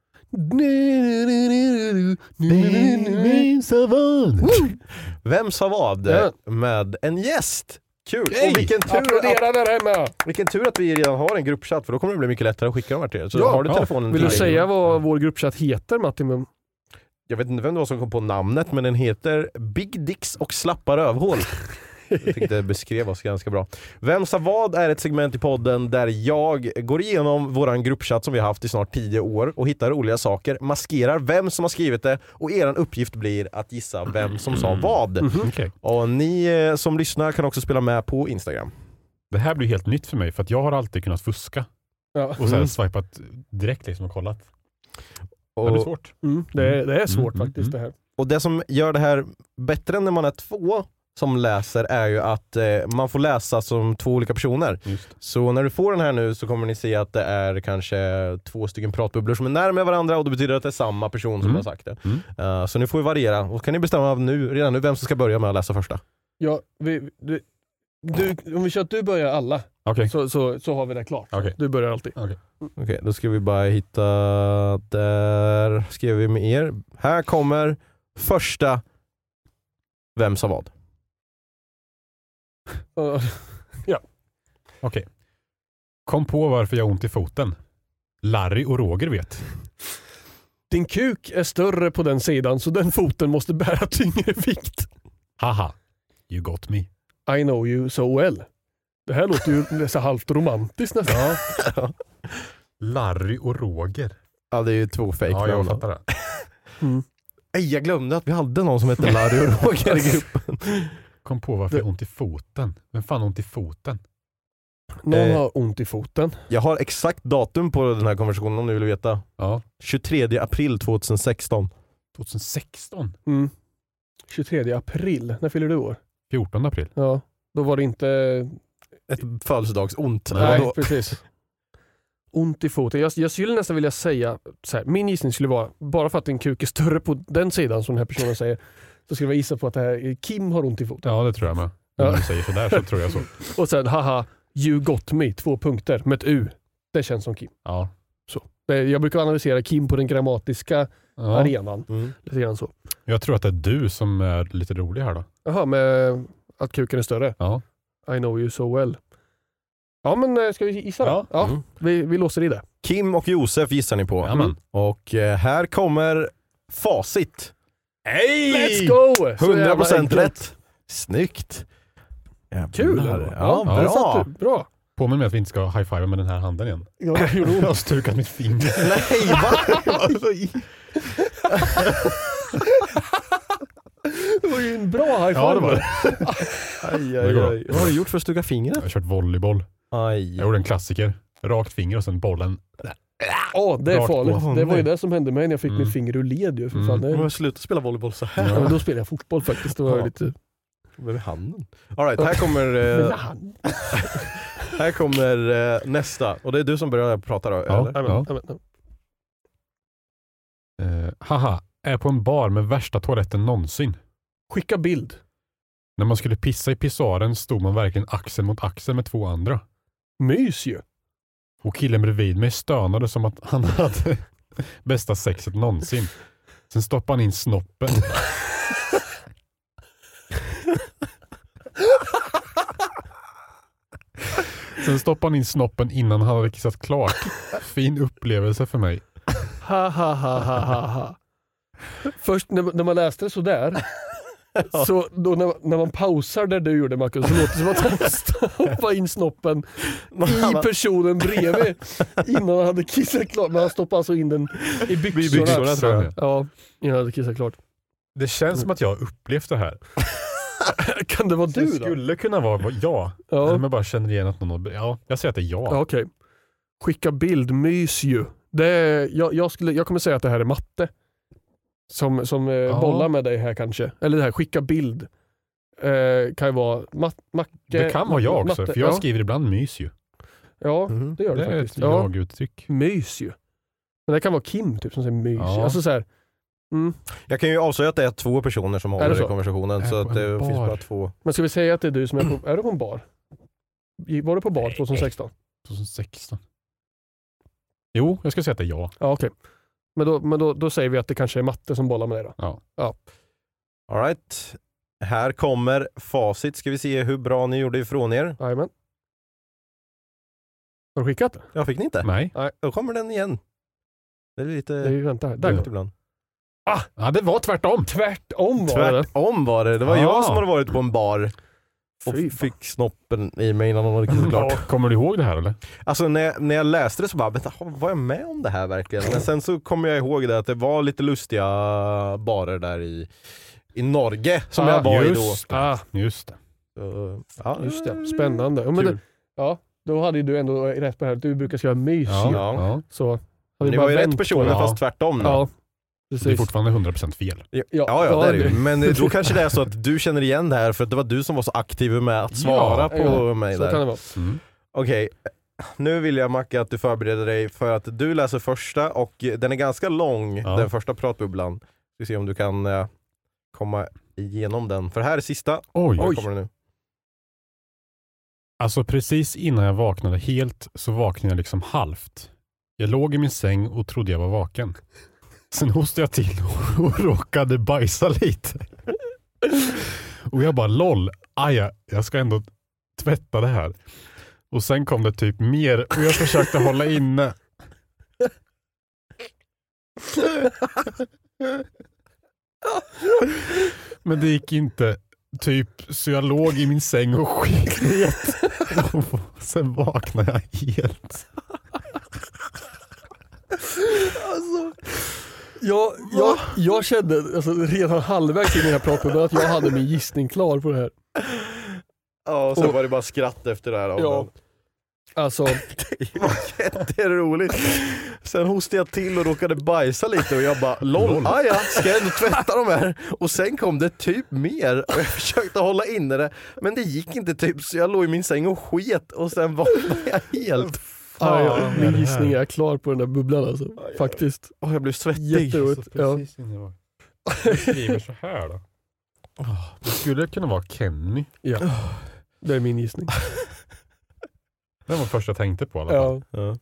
Vem sa vad? Ja. Med en gäst. Kul! Och vilken tur, Applådera där hemma! vilken tur att vi redan har en gruppchatt för då kommer det bli mycket lättare att skicka dem här till er. Så Ja, har du ja. telefonen Vill du säga vad vår gruppchatt heter Martin? Jag vet inte vem det var som kom på namnet men den heter Big Dicks och slappa rövhål. Jag tyckte det beskrev oss ganska bra. Vem sa vad är ett segment i podden där jag går igenom våran gruppchatt som vi har haft i snart 10 år och hittar roliga saker, maskerar vem som har skrivit det och eran uppgift blir att gissa vem som sa vad. Okej. Och ni eh, som lyssnar kan också spela med på Instagram. Det här blir helt nytt för mig för att jag har alltid kunnat fuska Ja. och så här swipat direkt liksom och kollat. Det blir Och, svårt. Mm, det, är, det är svårt Mm, faktiskt mm, det här. och det som gör det här bättre än när man är två som läser är ju att eh, man får läsa som två olika personer. Just. Så när du får den här nu så kommer ni se att det är kanske två stycken pratbubblor som är närmare varandra och det betyder att det är samma person som Mm. har sagt det. Mm. Eh, så ni får ju variera och kan ni bestämma nu, redan nu vem som ska börja med att läsa första. Ja, vi, du, du, om vi kör att du börjar alla, Okej. så, så, så har vi det klart. Okej. Du börjar alltid. Okej, då ska vi bara hitta, där skrev vi med er. Här kommer första Vem sa vad? Ja. Okej. Kom på varför jag har ont i foten. Larry och Roger vet. Din kuk är större på den sidan så den foten måste bära tyngre vikt. Haha. You got me. I know you so well. Det här låter ju så halvt romantiskt nästan. Larry och Roger. Ja det är ju två fake Ja, jag namn. fattar det. Nej, jag glömde att vi hade någon som hette Larry och Roger i gruppen. Kom på varför jag har ont i foten. Vem fan har ont i foten? Någon Eh. har ont i foten. Jag har exakt datum på den här konversationen om ni vill veta. Ja. 23 april 2016. 2016? Mm. 23 april. När fyller du år? 14 april. Ja, då var det inte... Ett födelsedagsont. Nej, Vadå? precis. Ont i foten. Jag, jag skulle nästan vilja säga, så här, min gissning skulle vara, bara för att din kuk är större på den sidan som den här personen säger, så skulle jag gissa på att det här, är- Kim har ont i foten. Ja, det tror jag med. Ja. Om du säger sådär så tror jag så. Och sen haha, you got me, två punkter med ett U. Det känns som Kim. Ja. Så. Jag brukar analysera Kim på den grammatiska ja. arenan. Mm. Lite grann så. Jag tror att det är du som är lite rolig här då. Jaha, med att kuken är större. Ja. I know you so well. Ja men eh, ska vi gissa då? Ja. Ja, Mm. vi, vi låser i det. Kim och Josef gissar ni på. Jajamän. Och eh, här kommer facit. Hej! Let's go! Så jävla 100% enkelt. rätt. Snyggt. Jävlar. Kul! Ja, där bra. satt du. Bra. Påminn mig att vi inte ska high-fiva med den här handen igen. Ja, det gjorde Jag ont. har stukat mitt finger. Nej, va? Det var ju en bra high five. Ja, det var det. aj, aj, aj. Vad har du gjort för att stuka fingret? Jag har kört volleyboll. Aj. Jag gjorde en klassiker. Rakt finger och sen bollen. Ja, det är Rakt på. farligt. Det var ju det som hände mig när jag fick Mm. mitt finger ur led ju. För Mm. fan. Men Det, jag sluta spela volleyboll så här. ja, men då spelade jag fotboll faktiskt. Det var Ja. lite... Med handen. All right, här kommer, eh, här kommer eh, nästa. Och det är du som börjar prata då, Ja. eller? Amen, amen, amen. Eh, haha, är på en bar med värsta toaletten någonsin. Skicka bild. När man skulle pissa i pissoaren stod man verkligen axel mot axel med två andra. Mys ju. Och killen bredvid mig stönade som att han hade bästa sexet någonsin. Sen stoppade han in snoppen. Sen stoppade han in snoppen innan han hade kissat klart. Fin upplevelse för mig. Ha ha ha ha ha. Först när, när man läste det sådär, så då när, när man pausar där du gjorde Marcus, så låter det som att han stoppade in snoppen i personen bredvid innan han hade kissat klart. Men han stoppade alltså in den i byxorna. byxorna, tror jag. Ja, innan han hade kissat klart. Det känns som att jag har upplevt det här. Kan det vara Det du då? skulle kunna vara ja. Ja. Jag bara känner igen att någon. Ja, jag säger att det är ja. Ja, okej. Skicka bild, mys ju. Det är, jag, jag, skulle, jag kommer säga att det här är matte. Som, som eh, Ja. bollar med dig här kanske. Eller det här, skicka bild. Eh, kan ju vara mat, Macke. Det kan vara jag också, matte. för jag ja. skriver ibland mys ju. Ja, Mhm. det gör Det det, är faktiskt. ett Ja, jag-uttryck. mys ju. Men det kan vara Kim typ som säger mys. Ja. Alltså så här, mm. Jag kan ju avslöja att det är två personer som Är håller det i konversationen. Är Så att det en finns bar. bara två. Men ska vi säga att det är du som är på, är du på en bar? Var du på bar 2016? 2016. Jo, jag ska säga att det är ja. Ja okej. Men, då, men då, då säger vi att det kanske är matte som bollar med dig då. All right. Här kommer facit. Ska vi se hur bra ni gjorde ifrån er. Jajamän. Har du skickat det? Jag fick ni inte? Nej. Då kommer den igen. Det är lite Det är ju, vänta. Där det. ibland. Ja, det var tvärtom. Tvärtom var det. Tvärtom var det. Det var Ah. jag som hade varit på en bar och Fy fan. fick snoppen i mig innan hon hade kissat klart. Kommer du ihåg det här eller? Alltså när jag, när jag läste det så bara, vänta, var jag med om det här verkligen? Men sen så kom jag ihåg det att det var lite lustiga barer där i, i Norge som Ah, jag var i då. Just det. Ah, Just det. Så, ja, just det. Spännande. Ja, men Kul. det, ja, då hade ju du ändå rätt på det här att du brukar skriva mys. Ja. ju. ja. Ja. Så, hade Men vi det bara var ju vänt rätt på personer det. fast tvärtom. Då. Ja. Precis. Det är fortfarande 100% fel. Ja, ja, ja, det är det ju. Men då kanske det är så att du känner igen det här för att det var du som var så aktiv med att svara Ja, på ja, mig Så där. kan det vara. Mm. Okej, nu vill jag Macke att du förbereder dig för att du läser första och den är ganska lång, Ja. den första pratbubblan. Vi ser om du kan eh, komma igenom den. För här är sista. Oj. Här kommer det nu. Alltså precis innan jag vaknade helt så vaknade jag liksom halvt. Jag låg i min säng och trodde jag var vaken. Sen hostade jag till och råkade bajsa lite. Och jag bara LOL, aja, jag ska ändå tvätta det här. Och sen kom det typ mer och jag försökte hålla inne. Men det gick inte. Typ så jag låg i min säng och sket. Sen vaknade jag helt. Alltså, jag, jag, jag kände alltså, redan halvvägs in i den här pratbubblan att jag hade min gissning klar på det här. Ja, och sen Och- var det bara skratt efter det här. Ja. Alltså, Det var jätteroligt. Sen hostade jag till och råkade bajsa lite och jag bara LOL, ah, ja, ska jag ändå tvätta de här? Och sen kom det typ mer och jag försökte hålla inne det men det gick inte typ så jag låg i min säng och sket och sen vaknade jag helt. ja, ja, det min gissning är klar på den där bubblan alltså. Faktiskt. Och jag blev svettig. Jätteroligt. Ja. Jag skriver så här då. Det skulle kunna vara Kenny. Ja. Det är min gissning. Det var första jag tänkte på i alla fall. Ja. Ja.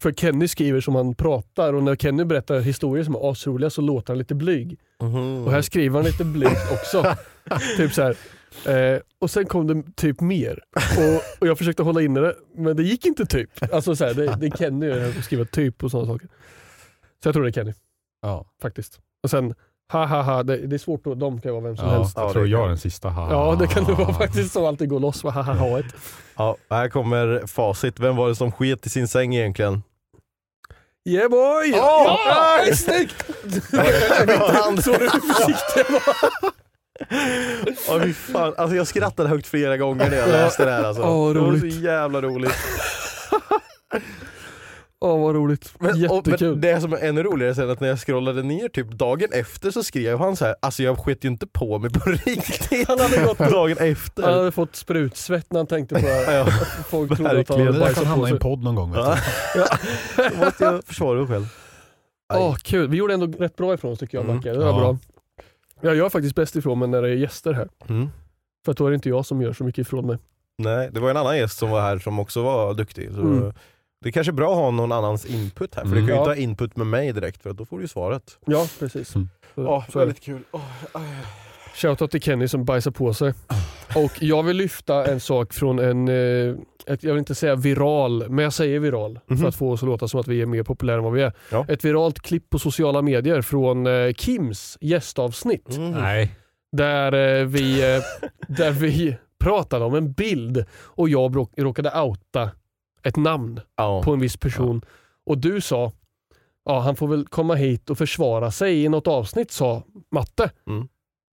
För Kenny skriver som han pratar och när Kenny berättar historier som är asroliga så låter han lite blyg. Mhm. Och här skriver han lite blygt också. typ så här. Eh, och sen kom det typ mer. Och, och jag försökte hålla inne det, men det gick inte typ. Alltså så här, det, det är Kenny att skriva typ och sådana saker. Så jag tror det är Kenny, Ja. faktiskt. Och sen, ha ha ha, det, det är svårt att, de kan vara vem som Ja, helst. Ja, jag tror jag är den sista. Ha. Ja, det kan det vara faktiskt som alltid går loss. Ha ha ha ett. Ja, här kommer facit. Vem var det som sket i sin säng egentligen? Yeah boy! Ja! Ja, snyggt! Han- Så du hur försiktig jag var. Fy fan. Alltså, jag skrattade högt flera gånger när jag läste det här. Alltså. Vad det var så jävla roligt. Åh vad roligt. Men, och, Jättekul. men det som är ännu roligare sen att när jag scrollade ner typ dagen efter så skrev han så här, alltså jag sket ju inte på mig på riktigt. Han hade gått dagen efter. Han hade fått sprutsvett när han tänkte på det här. Ja. Att Folk trodde att han hade Det där kan bajsat hamna på i en sig. podd någon gång. Ja. Då måste jag försvara mig själv. Åh, kul. Vi gjorde ändå rätt bra ifrån oss tycker jag Mm. Macke. Det var Ja. bra. Jag gör faktiskt bäst ifrån mig när det är gäster här. Mm. För då är det inte jag som gör så mycket ifrån mig. Nej, det var en annan gäst som var här som också var duktig. Så Mm. Det är kanske bra att ha någon annans input här, för Mm. du kan ju Ja. inte ha input med mig direkt för då får du ju svaret. Ja, precis. Mm. Så, Ja, så är det. väldigt kul. Aj. Shoutout till Kenny som bajsar på sig. Och jag vill lyfta en sak från en, eh, ett, jag vill inte säga viral, men jag säger viral Mhm. för att få oss att låta som att vi är mer populära än vad vi är. Ja. Ett viralt klipp på sociala medier från eh, Kims gästavsnitt. Mm. Nej. Där, eh, vi, där vi pratade om en bild och jag råkade outa ett namn Ja. på en viss person. Och du sa, ja han får väl komma hit och försvara sig i något avsnitt sa Matte. Mm.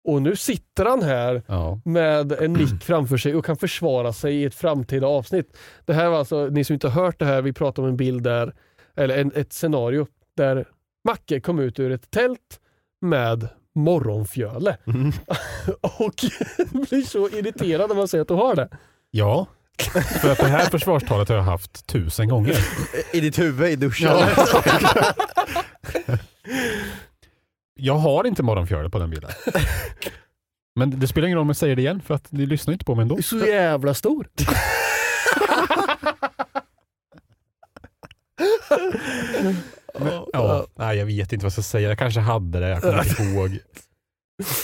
Och nu sitter han här Ja. med en mick framför sig och kan försvara sig i ett framtida avsnitt. Det här var alltså, ni som inte har hört det här, vi pratar om en bild där, eller en, ett scenario där Macke kom ut ur ett tält med morgonfjöle. Mm. och blir så irriterad när man säger att du har det. ja. För att det här försvarstalet har jag haft tusen gånger. I ditt huvud i duschen. Jag har inte morgonfjärde på den bilden. Men det spelar ingen roll om jag säger det igen för att ni lyssnar inte på mig ändå. Du är så jävla stor. Ja, nej, jag vet inte vad jag ska säga. Jag kanske hade det, jag kommer inte ihåg.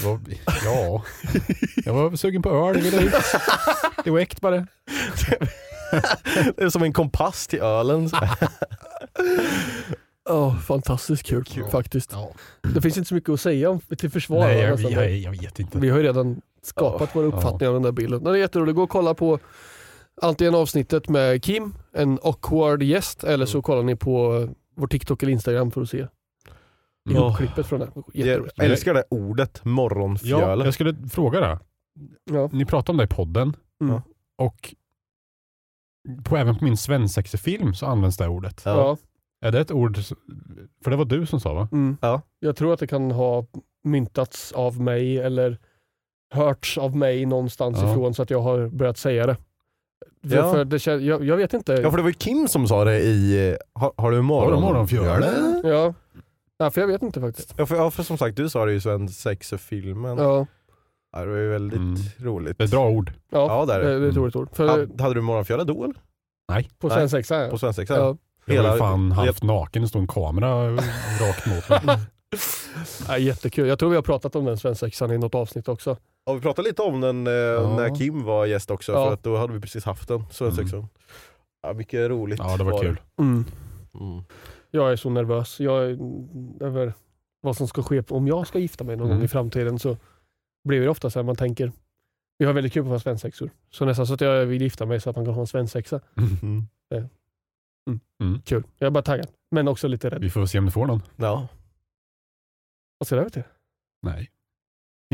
Var, ja, jag var sugen på öl. Det ut. Det var äkt bara. Det är som en kompass till ölen. Ja, fantastiskt kul, faktiskt. Ja. Det finns inte så mycket att säga om, till försvar. Nej, jag, jag, jag vet inte. Vi har ju redan skapat våra uppfattningar om den där bilden. Den är jätterolig. Gå och kolla på antingen avsnittet med Kim, en awkward gäst, eller så kollar ni på vår TikTok eller Instagram för att se Mm. ihopklippet från det. Jätteroligt. Jag älskar det ordet Ja, morgonfjöle. jag skulle fråga det. Ja. Ni pratade om det i podden Mm. och på, även på min svensexefilm så används det ordet. Ja. Är det ett ord, för det var du som sa va? Mm. Ja. Jag tror att det kan ha myntats av mig eller hörts av mig någonstans Ja. ifrån så att jag har börjat säga det. Ja. för det jag, jag vet inte. Ja för det var ju Kim som sa det i Har, har du morgon? Har du morgonfjärde? Ja. ja, för jag vet inte faktiskt. Ja för, ja för som sagt du sa det ju i Sven filmen Ja, ja, Det var ju väldigt Mm. roligt. Det är ett bra ord. ja, Ja, det är det. det är ett roligt ord. För, Hade, hade du morgonfjälla då eller? på Nej. svensexa ja. På svensexa? ja. Jag var Hela- ju fan halvt naken, det stod en kamera rakt mot mig. Ja, jättekul. Jag tror vi har pratat om den svensexan i något avsnitt också. Ja, vi pratade lite om den eh, när Kim var gäst också, Ja. för att då hade vi precis haft den. Svensexan. Ja, mycket roligt Ja, det var kul. Mm. Mm. Jag är så nervös. Jag är, över vad som ska ske om jag ska gifta mig någon Mm. gång i framtiden så blir det ofta så här man tänker vi har väldigt kul på våra svensexor. Så nästan så att jag vill gifta mig så att man kan ha en svensexa. Mm. Mm. Kul. Jag är bara taggad. Men också lite rädd. Vi får se om du får någon. Ja. Vad ska det över till? Nej.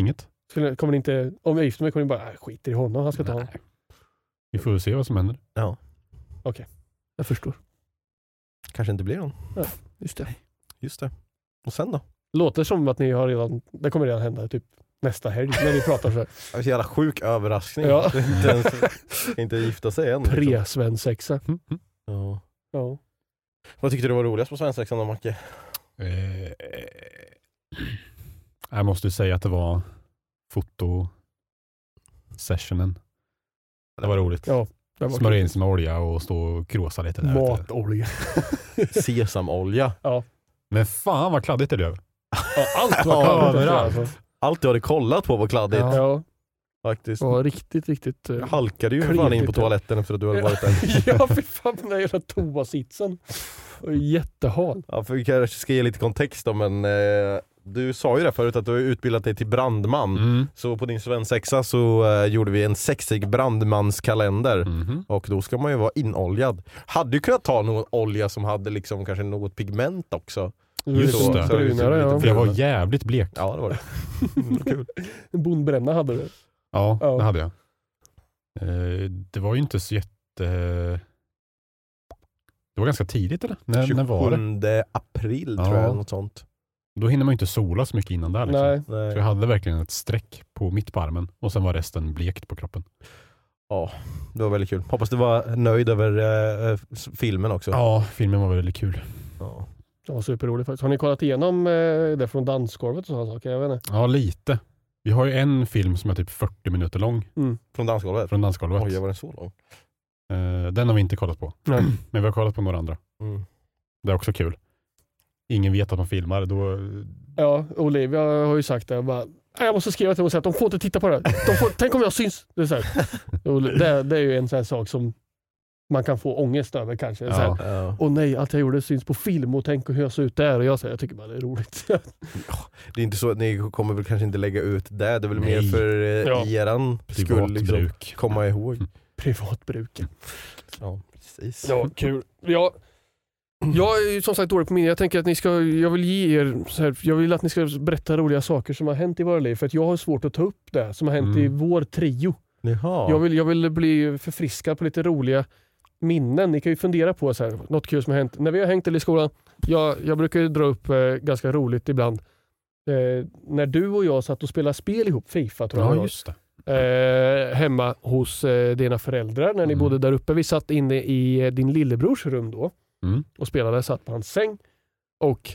Inget. Skulle, kommer ni inte, om jag gifter mig kommer ni bara, "Äh, skiter i honom, han ska ta honom. Nej. Vi får se vad som händer. Jag förstår. Kanske inte blir någon. Just det. Just det. Och sen då? Låter som att ni har redan, det kommer redan hända typ nästa helg när vi pratar så här. Det är så jävla sjuk överraskning. Ja. inte, ens, inte gifta sig än. liksom. Pre-svensexa. Mm. Mm. Ja. Ja. Vad tyckte du var roligast på svensexan då Macke? Eh, jag måste ju säga att det var fotosessionen. Det var roligt. Ja, det var Smörja in sig med olja och stå och kråsa lite. Där. Matolja. Sesamolja. Men fan vad kladdigt det blev. Ja, allt var Ja, kladdigt. överallt. Allt du hade kollat på var kladdigt Ja. Ja, faktiskt. var riktigt, riktigt... eh, Jag halkade ju fan in på ja. toaletten efter att du hade varit där. ja, fy fan på den där jävla toasitsen. Och Jättehal. Ja, för vi kanske ska ge lite kontext då, men eh, du sa ju det förut att du har utbildat dig till brandman. Mm. Så på din svensexa så eh, gjorde vi en sexig brandmanskalender. Mhm. Och då ska man ju vara inoljad. Hade ju kunnat ta någon olja som hade liksom kanske något pigment också. Just Så- det. så Brunare, lite ja. För jag var jävligt blek. Ja det var det. Mm, kul. Bondbränna hade du. Ja, Ja. det hade jag. Eh, det var ju inte så jätte... Det var ganska tidigt eller? När, när var det? 27 april Ja. tror jag, något sånt. Då hinner man ju inte sola så mycket innan där. Liksom. Nej. Så Nej. jag hade verkligen ett streck på mitt på armen och sen var resten blekt på kroppen. Ja, det var väldigt kul. Hoppas du var nöjd över eh, eh, filmen också. Ja, filmen var väldigt kul. Ja. Det var superroligt faktiskt. Har ni kollat igenom eh, det från dansgolvet och sådana saker? Jag vet inte. Ja, lite. Vi har ju en film som är typ 40 minuter lång Från dansgolvet? från dansgolvet. Oj, var den så lång? Eh, den har vi inte kollat på. Nej. Men vi har kollat på några andra. Mm. Det är också kul. Ingen vet att man filmar. Då... Ja, Olivia har ju sagt det. Jag, bara, "Nej, jag måste skriva till dem och säga att de får inte titta på det. här. De får, tänk om jag syns. Det är, så det, det är ju en sån här sak som man kan få ångest över kanske. Så här, Ja. Ja. Åh nej, allt jag gjorde syns på film och tänk hur jag ser ut där. Och jag säger, jag tycker bara det är roligt. Det är inte så att ni kommer väl kanske inte lägga ut det, det är väl mer Nej. för eh, Ja. eran skull liksom. bruk. Komma ihåg. Privatbruk. Ja, precis. Ja, kul. Ja, jag är ju som sagt dålig på minne. Jag tänker att ni ska, jag vill ge er, så här, jag vill att ni ska berätta roliga saker som har hänt i våra liv. För att jag har svårt att ta upp det som har hänt i Mm. vår trio. Jaha. Jag, vill, jag vill bli förfriskad på lite roliga minnen. Ni kan ju fundera på så här, något kul som har hänt. När vi har hängt i skolan, jag, jag brukar ju dra upp eh, ganska roligt ibland. Eh, när du och jag satt och spelade spel ihop, Fifa tror jag Ja, just eh, hemma hos eh, dina föräldrar när ni Mm. bodde där uppe. Vi satt inne i eh, din lillebrors rum då Mm. och spelade, satt på hans säng och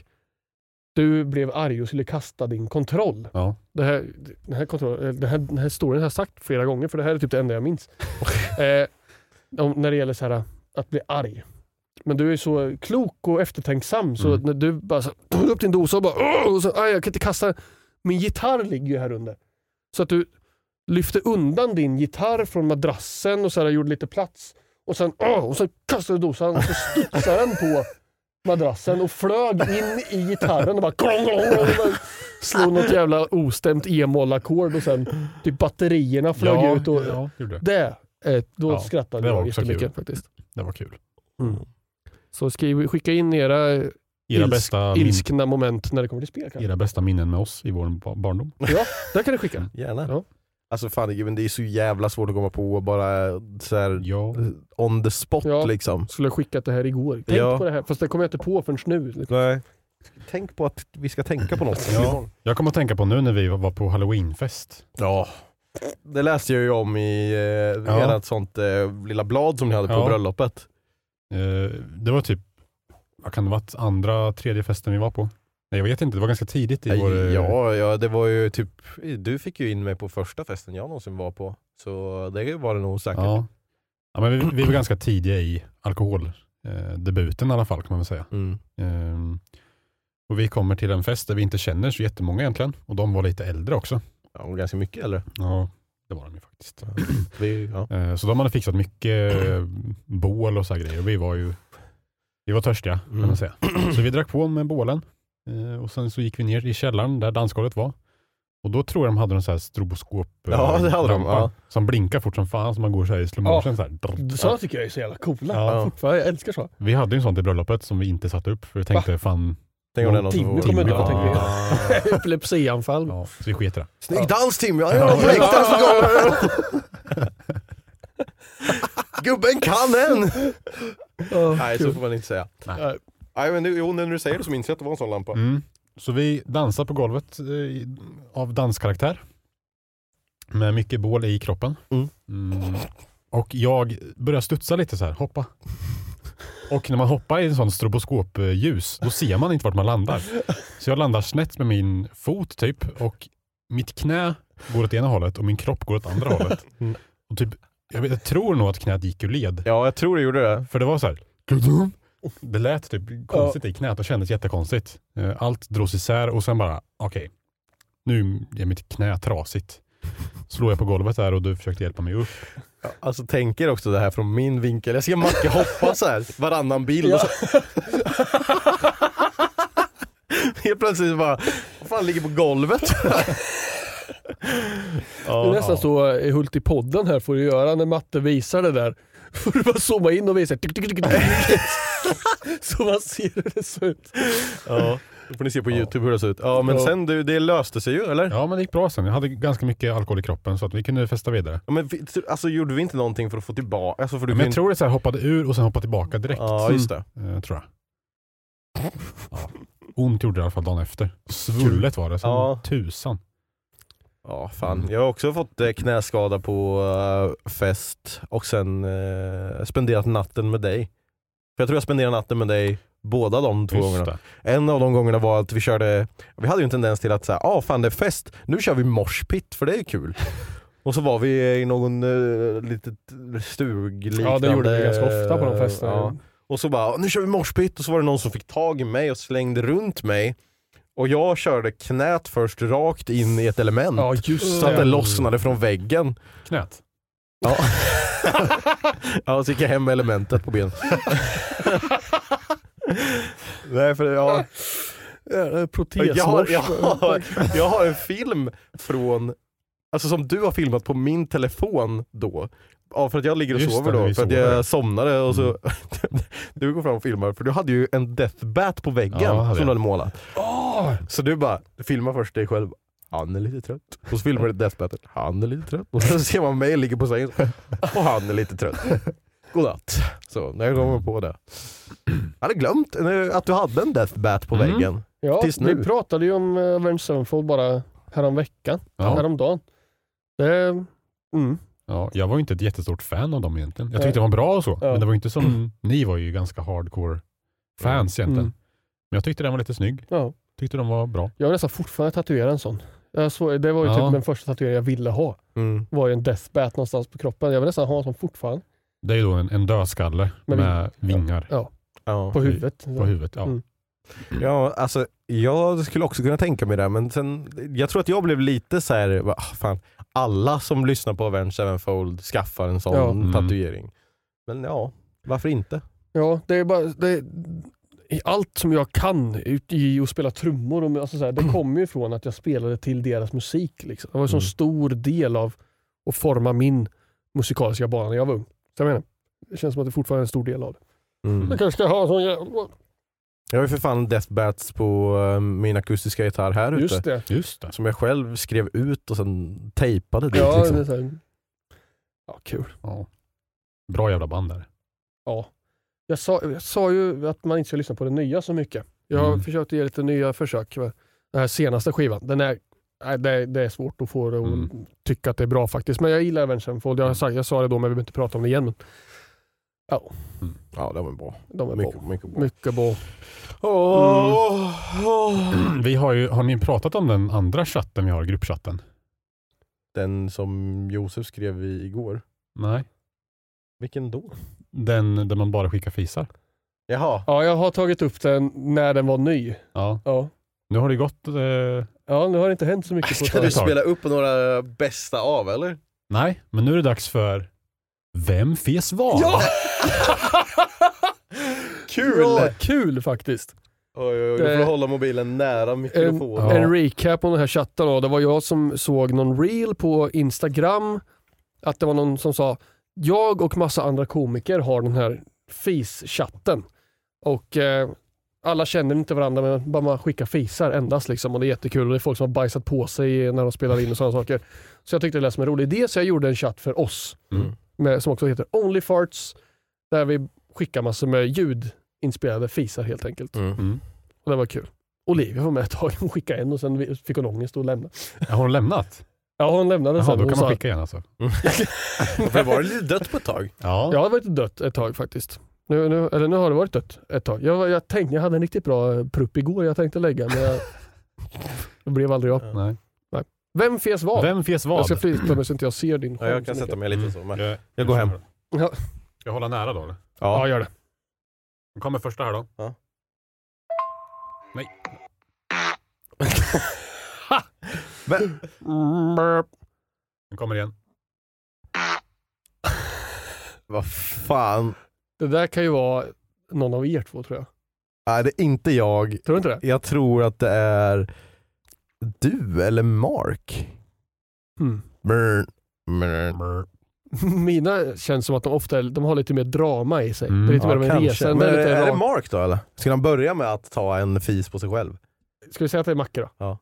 du blev arg och skulle kasta din kontroll. Ja. Det här, den, här kontroll eh, den, här, den här storyn har jag sagt flera gånger för det här är typ det enda jag minns. eh, om, när det gäller så här, att bli arg. Men du är så klok och eftertänksam så Mm. när du bara tar upp din dosa och bara och så, aj, jag kan inte kasta. Min gitarr ligger ju här under. Så att du lyfte undan din gitarr från madrassen och så här, gjorde lite plats. Och sen, åh, och sen kastade du dosan och så studsade den på madrassen och flög in i gitarren och bara, klong, klong, och bara slog något jävla ostämt e-moll-ackord och sen typ batterierna flög ja, ut. Och, ja, det, eh, då Ja, skrattade jag jättemycket kul. faktiskt. Det var kul. Så skriv, skicka in era Era, ilsk, bästa, min, ilskna moment när det kommer till spel. Kanske. era bästa minnen med oss i vår ba- barndom. Ja, där kan du skicka. Gärna. Ja. Alltså fan men det är så jävla svårt att komma på bara så här, Ja. on the spot Ja. liksom. Skulle ha skickat det här igår. Tänk Ja. på det här, fast det kommer jag inte på förrän nu. liksom. Nej. Tänk på att vi ska tänka på något. Ja. Jag kommer att tänka på nu när vi var på halloweenfest. Ja. Det läste jag ju om i eh, Ja. ert sånt eh, lilla blad som ni hade på Ja. bröllopet. Eh, det var typ, vad kan det varit, andra, tredje festen vi var på? Nej jag vet inte, det var ganska tidigt i vår... eh, Ja, ja, det var ju typ, du fick ju in mig på första festen jag någonsin var på. Så det var det nog säkert. Ja. ja men vi, vi var ganska tidiga i alkoholdebuten eh, i alla fall kan man väl säga. Mm. Ehm, och vi kommer till en fest där vi inte känner så jättemånga egentligen. Och de var lite äldre också. Ja, ganska mycket eller? Ja, det var de ju faktiskt. Vi, ja. Eh, så de hade fixat mycket eh, bål och så här grejer. Vi var ju vi var törstiga kan Mm. man säga. Så vi drack på med bålen. Eh, och sen så gick vi ner i källaren där dansgolvet var. Och då tror jag de hade en sån här stroboskop Ja, det hade de, ja. Som blinkar fort som fan så man går så här i slow motion. Så här. Sådana tycker jag är så jävla coola. Ja. Fortfarande, jag älskar så. Vi hade ju en sån till bröllopet som vi inte satte upp för vi tänkte fan, Tänk om det är någon som Timmy kommer Timmy dö tänker jag. Epilepsianfall. ja, så vi sket i det. Snygg dans Tim! Ja, ja, breakdance på golvet! Gubben kan en! Oh, Nej, så får man inte säga. Nej. Nej, men nu, jo, när du säger det så minns jag att det var en sån lampa. Mm. Så vi dansar på golvet eh, av danskaraktär. Med mycket bål i kroppen. Mm. Mm. Och jag börjar studsa lite så här, hoppa. Och när man hoppar i en sån stroboskopljus, då ser man inte vart man landar. Så jag landar snett med min fot typ och mitt knä går åt ena hållet och min kropp går åt andra hållet. Mm. Och typ, jag, vet, jag tror nog att knät gick ur led. Ja, jag tror det gjorde det. För det var så här. Det lät typ konstigt i knät och kändes jättekonstigt. Eh, Allt drogs isär och sen bara, okej, nu är mitt knä trasigt. Slår jag på golvet där och du försökte hjälpa mig upp. Alltså tänker också det här från min vinkel. Jag ser Macke hoppa så här varannan bild. Och så... Helt plötsligt bara, vad fan ligger på golvet? Det är nästan så i Hult i podden här får du göra när Matte visar det där. Får du bara zooma in och visa. Så man ser hur det ser ut. Ja, då får ni se på youtube hur det ser ut. Ja men sen du, det löste sig ju eller? Ja men det gick bra sen. Jag hade ganska mycket alkohol i kroppen så att vi kunde festa vidare. Ja, men vi- alltså gjorde vi inte någonting för att få tillbaka? Alltså, för du Men jag tror det så här hoppade ur och sen hoppade tillbaka direkt. Ja just det. Eh, tror jag. Ja. Ont gjorde det i alla fall dagen efter. Svullet var det som Ja. tusan. Ja fan, Mm. jag har också fått eh, knäskada på eh, fest och sen eh, spenderat natten med dig. För jag tror jag spenderade natten med dig båda de två Just gångerna. det. En av de gångerna var att vi körde, vi hade ju en tendens till att säga, ah, fan det är fest, nu kör vi morspit för det är kul. och så var vi i någon uh, litet stugliknande... Ja det gjorde vi ganska ofta på de festerna. Ja. Och så bara, nu kör vi morspit och så var det någon som fick tag i mig och slängde runt mig. Och jag körde knät först rakt in i ett element. Ja just Så att det lossnade från väggen. Knät. Ja. ja, så gick jag hem med elementet på benen. Nej för ja, Ja, Protesmors. jag, har, jag, har, jag har en film från, alltså som du har filmat på min telefon då. Ja, för att jag ligger och Just sover det, då, för att sover. Mm. jag somnade och så Du går fram och filmar, för du hade ju en death bat på väggen Ja, som jag. du hade målat. Åh! Så du bara, filma först dig själv. Han är lite trött. Och så filmar du death batet. Han är lite trött. Och så ser man mig ligga på sängen. Och han är lite trött. Godnatt. Så, när jag kommer på det. Jag hade glömt eh, att du hade en death bat på Mm. väggen. Ja, Tills nu. vi pratade ju om uh, Avenged Sevenfold bara häromveckan. Ja. Häromdagen. Det, mm. Ja, jag var ju inte ett jättestort fan av dem egentligen. Jag Nej. tyckte de var bra och så, Ja. men det var ju inte som, ni var ju ganska hardcore fans egentligen. Mm. Men jag tyckte den var lite snygg. Ja. Tyckte de var bra. Jag har nästan fortfarande tatuerat en sån. Det var ju Ja. typ den första tatueringen jag ville ha. Mm. var ju en death bat någonstans på kroppen. Jag vill nästan ha en sån fortfarande. Det är ju då en, en dödskalle Med med vingar Ja, Ja. på huvudet. på huvudet. Ja. Mm. ja, alltså jag skulle också kunna tänka mig det, men sen, jag tror att jag blev lite så här, va, ah, fan, alla som lyssnar på Avenged Sevenfold skaffar en sån Ja. Mm. tatuering. Men ja, varför inte? Ja, det är bara... Det, allt som jag kan i att spela trummor, och, alltså så här, det kommer ju från att jag spelade till deras musik. Liksom. Det var en så Mm. stor del av att forma min musikaliska bana när jag var ung. Så jag menar, det känns som att det fortfarande är en stor del av det. Mm. Jag kanske ska ha en sån jävla... Jag har ju för fan Death Bats på eh, min akustiska gitarr här ute. Just det. Just det. Som jag själv skrev ut och sen tejpade dit. Ja, liksom. det är så här. ja, kul. Ja. Bra jävla band där. Ja. Jag sa, jag sa ju att man inte ska lyssna på det nya så mycket. Jag har Mm. försökt ge lite nya försök. med Den här senaste skivan, den är, nej, det, är- det är svårt att få det att Mm. tycka att det är bra faktiskt. Men jag gillar Avenged Sevenfold. Jag, har sagt- jag sa det då men vi behöver inte prata om det igen. Men Ja, det var bra. de är Mycket, bra. mycket bra. Mycket bra. Åh. Vi har, ju, har ni pratat om den andra chatten vi har, gruppchatten? Den som Josef skrev i igår. Nej. Vilken då? Den där man bara skickar fisar? Jaha. Ja, jag har tagit upp den när den var ny. Ja. Ja, Nu har det gått... Eh, ja nu har det inte hänt så mycket på ett Ska tag. du spela upp några bästa av eller? nej, men nu är det dags för Vem fes vad? Ja! Kul! Ja, kul faktiskt. Oj, oj, oj, du Det- får hålla mobilen nära En, mikrofonen. Ja. en recap om den här chatten då. Det var jag som såg någon reel på Instagram. Att det var någon som sa, jag och massa andra komiker har den här FIS-chatten. Och eh, alla känner inte varandra men bara man skickar fisar endast liksom. Och det är jättekul. Och det är folk som har bajsat på sig när de spelar in och sådana saker. Så jag tyckte det lät som en rolig idé så jag gjorde en chatt för oss. Mm. Med, som också heter Only Farts. Där vi skickar massor med ljudinspelade fisar helt enkelt. Mm. Mm. Och det var kul. Olivia var med ett tag. Hon skickade en och sen fick hon ångest och lämnade. Har hon lämnat? Ja, hon lämnade Jaha, sen. då Hon kan man skicka igen alltså. För var det lite dött på ett tag? Ja. Ja, det var lite dött ett tag faktiskt. Nu, nu, eller nu har det varit dött ett tag. Jag, jag tänkte, jag hade en riktigt bra prupp igår jag tänkte lägga men jag, det blev aldrig jag. Nej. Vem fes vad? Vem fes vad? Jag ska flytta mig så inte jag ser din Ja, jag skärm kan sätta mig lite så. Men... Jag, Jag går hem. Ja. Jag hålla nära då eller? Ja, Ja. gör det. Nu kommer första här då. Ja. Nej. Nu kommer igen. vad fan. Det där kan ju vara någon av er två tror jag. Nej, det är inte jag. Tror du inte det? Jag tror att det är du eller Mark. Hmm. Brr, brr. Mina känns som att de ofta är, de har lite mer drama i sig. Mm. Det är lite Ja, mer av en resa. Men Det är lite är det Mark då eller? Ska han börja med att ta en fis på sig själv? Ska vi säga att det är Macke då? Ja.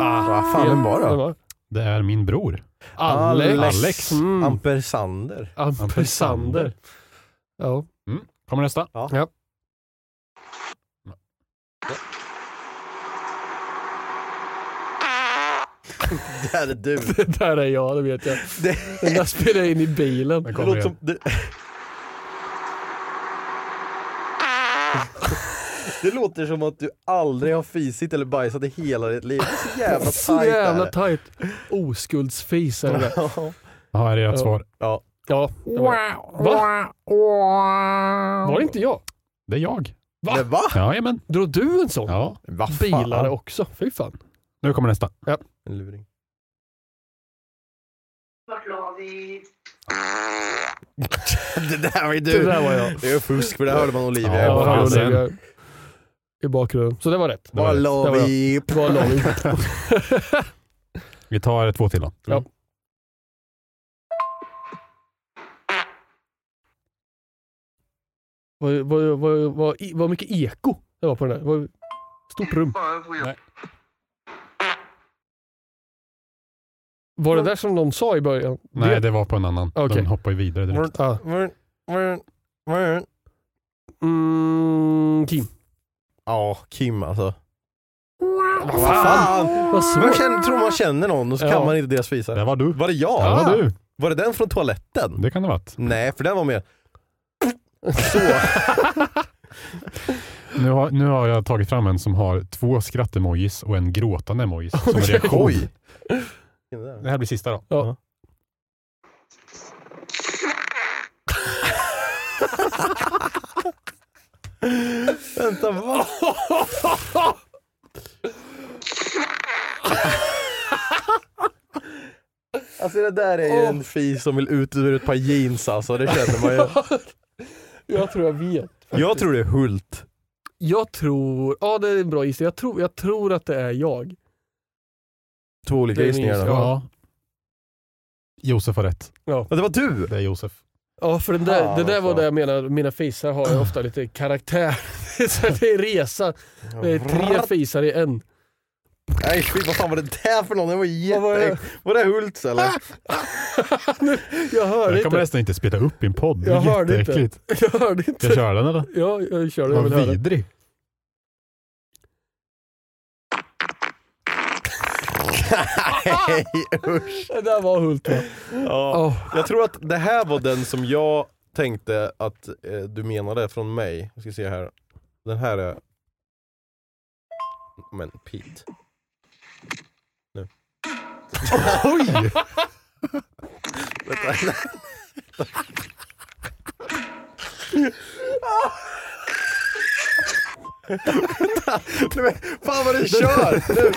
Ah, vad fan? Vem var? Det är min bror. Alex. Alex. Mm. Ampersander. Ampersander. Ja. Kommer nästa. ja. Det här är du. Det där är jag, det vet jag. Det, Den där spelar jag in i bilen. Det låter som... Det, låter som att du aldrig har fisit eller bajsat i hela ditt liv. Det är så jävla Så tajt. jävla är det. tajt. Oskuldsfis är det där. Ja. Ja, är det ert Ja. svar? Ja. Ja. det var- Va? Var det inte jag? Det är jag. Va? Men va? Jajamän. Drog du en sån? Ja. Va fan? Bilare också. Fy fan. Nu kommer nästa. En luring. det där var ju du. Det där var jag. Det är fusk för det hörde man Olivia. Ja, fasen. Olivia i bakgrunden. Så det var rätt. Det var rätt. Vi? Tar två till då. Ja. Vad, vad, vad, vad, vad mycket eko det var på den där. Vad, stort rum. Nej. Var det där som någon sa i början? Nej, det var på en annan. Okej. Den hoppar ju vidare direkt. Ah. Mm, Kim. Ja, Kim alltså. Vad Vad fan? Man känner, tror man känner någon och så Ja. kan man inte deras fisar. Det var du. Var det jag? Det var du. Var det den från toaletten? Det kan det ha varit. Nej, för den var mer... Nu har, nu har jag tagit fram en som har två skrattemojis och en gråtande emojis som Okej. reaktion. Oj! Det här blir sista då. Ja. Vänta, va? Alltså det där är ju en fis som vill ut ur ett par jeans alltså, det känner man ju. Jag tror jag vet. Jag tror det är Hult. Jag tror, ja det är en bra gissning. Jag tror, jag tror att det är jag. Två olika Det är min gissningar då. gissning. Ja. Josef har rätt. Ja, det var du! Det är Josef. Ja, för den där, Fan, det där var alltså. det jag menar, mina fisar har ju ofta lite karaktär. Så det är resa. Det är tre fisar i en. Nej fy vad fan var det där för någon? Det var Vad var det? jätte... Var det Hults eller? Jag hörde Jag kommer inte. nästan inte spela upp i en podd. Det Jag är hörde inte. jätteäckligt. Jag hörde Ska jag inte. köra den eller? Ja, jag. Jag vill Vad höra. vidrig. Nej usch. Det där var Hult va? Ja. Åh. Jag tror att det här var den som jag tänkte att eh, du menade från mig. Jag ska se här. Den här är... Men Pete. Nu. Oj! Vänta. Vänta. Nej, men Fan vad du kör! Nu.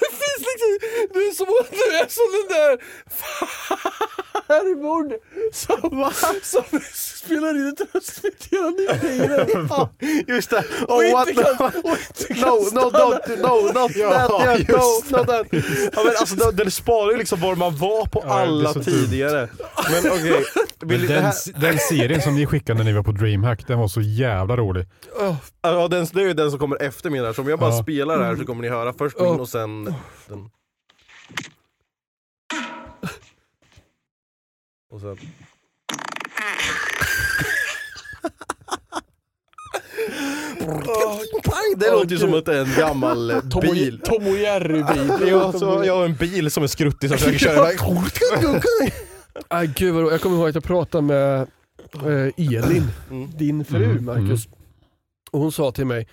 Det finns liksom, du är som, du är som den där farmor som, som spelar in ett röstmeddelande i bilen. Ja, Just det. Och Oh, what inte kan- och inte kan no, no, don't, no, not Ja, that, yeah, no, not that. Ja, men alltså, den- den sparar ju liksom var man var på Ja, alla tidigare. Men okej, Men den, den serien som ni skickade när ni var på DreamHack, den var så jävla rolig. Åh, ja, den, det är ju den som kommer efter min här, så om jag bara Ja. spelar här så kommer ni höra först min och sen den. Och sen... Pang, det låter ju som att det är en gammal eh, Tom, bil. och, Tom och Jerry-bil. Så jag har en bil som är skruttig som försöker köra iväg. Aj, gud vad, jag kommer ihåg att jag pratade med eh, Elin, Mm. din fru Mm, Marcus. Och hon sa till mig,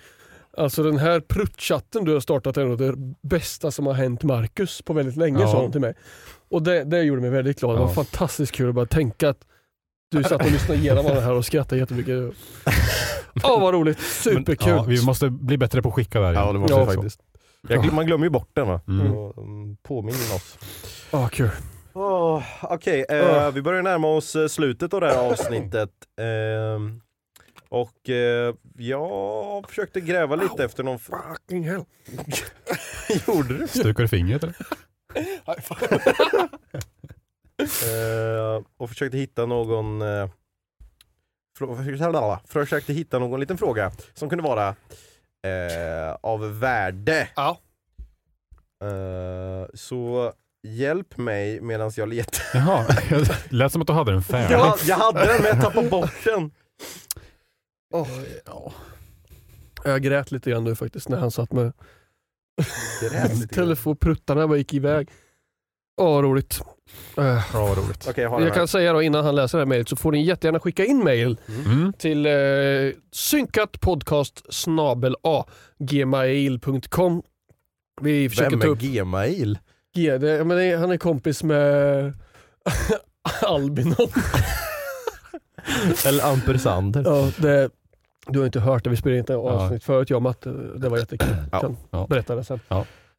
alltså den här pruttchatten du har startat är nog det bästa som har hänt Marcus på väldigt länge, Ja. sa hon till mig. Och det, det gjorde mig väldigt glad. Det var Ja. fantastiskt kul att bara tänka att du satt och lyssnade igenom det här och skrattade jättemycket. Åh vad roligt, superkul. Ja, vi måste bli bättre på att skicka där. Ja det måste Ja, vi så. faktiskt. Jag, glöm- man glömmer ju bort den va? Mm. Mm, Påminner oss. Ah, kul. Oh, Okej, eh, Ja. vi börjar närma oss eh, slutet av det här avsnittet. Ehm, och eh, jag försökte gräva lite efter någon... Fucking hell. Gjorde du? Stukar du fingret eller? Eh, och försökte hitta någon... Eh, försökte hitta någon liten fråga som kunde vara eh, av värde. Ja. Eh, så hjälp mig medan jag letar. Jaha, det lät som att du hade den färdig. Jag, jag hade den men jag tappade bort den. Jag grät lite grann nu faktiskt när han satt med telefonpruttarna bara gick iväg. Åh roligt. Äh. Ja, roligt. Okej, jag har den Jag här. kan säga då innan han läser det här mejlet så får ni jättegärna skicka in mejl Mm. till eh, synkatpodcast gmail.com Vi försöker Vem ta är upp Gmail? G, det, men det, han är kompis med Albinon. Eller ampersander? ja, det, du har inte hört det, vi spelade inte Ja. avsnitt förut jag och Matte. Det var jättekul. Ja. Kan Ja. berätta det sen.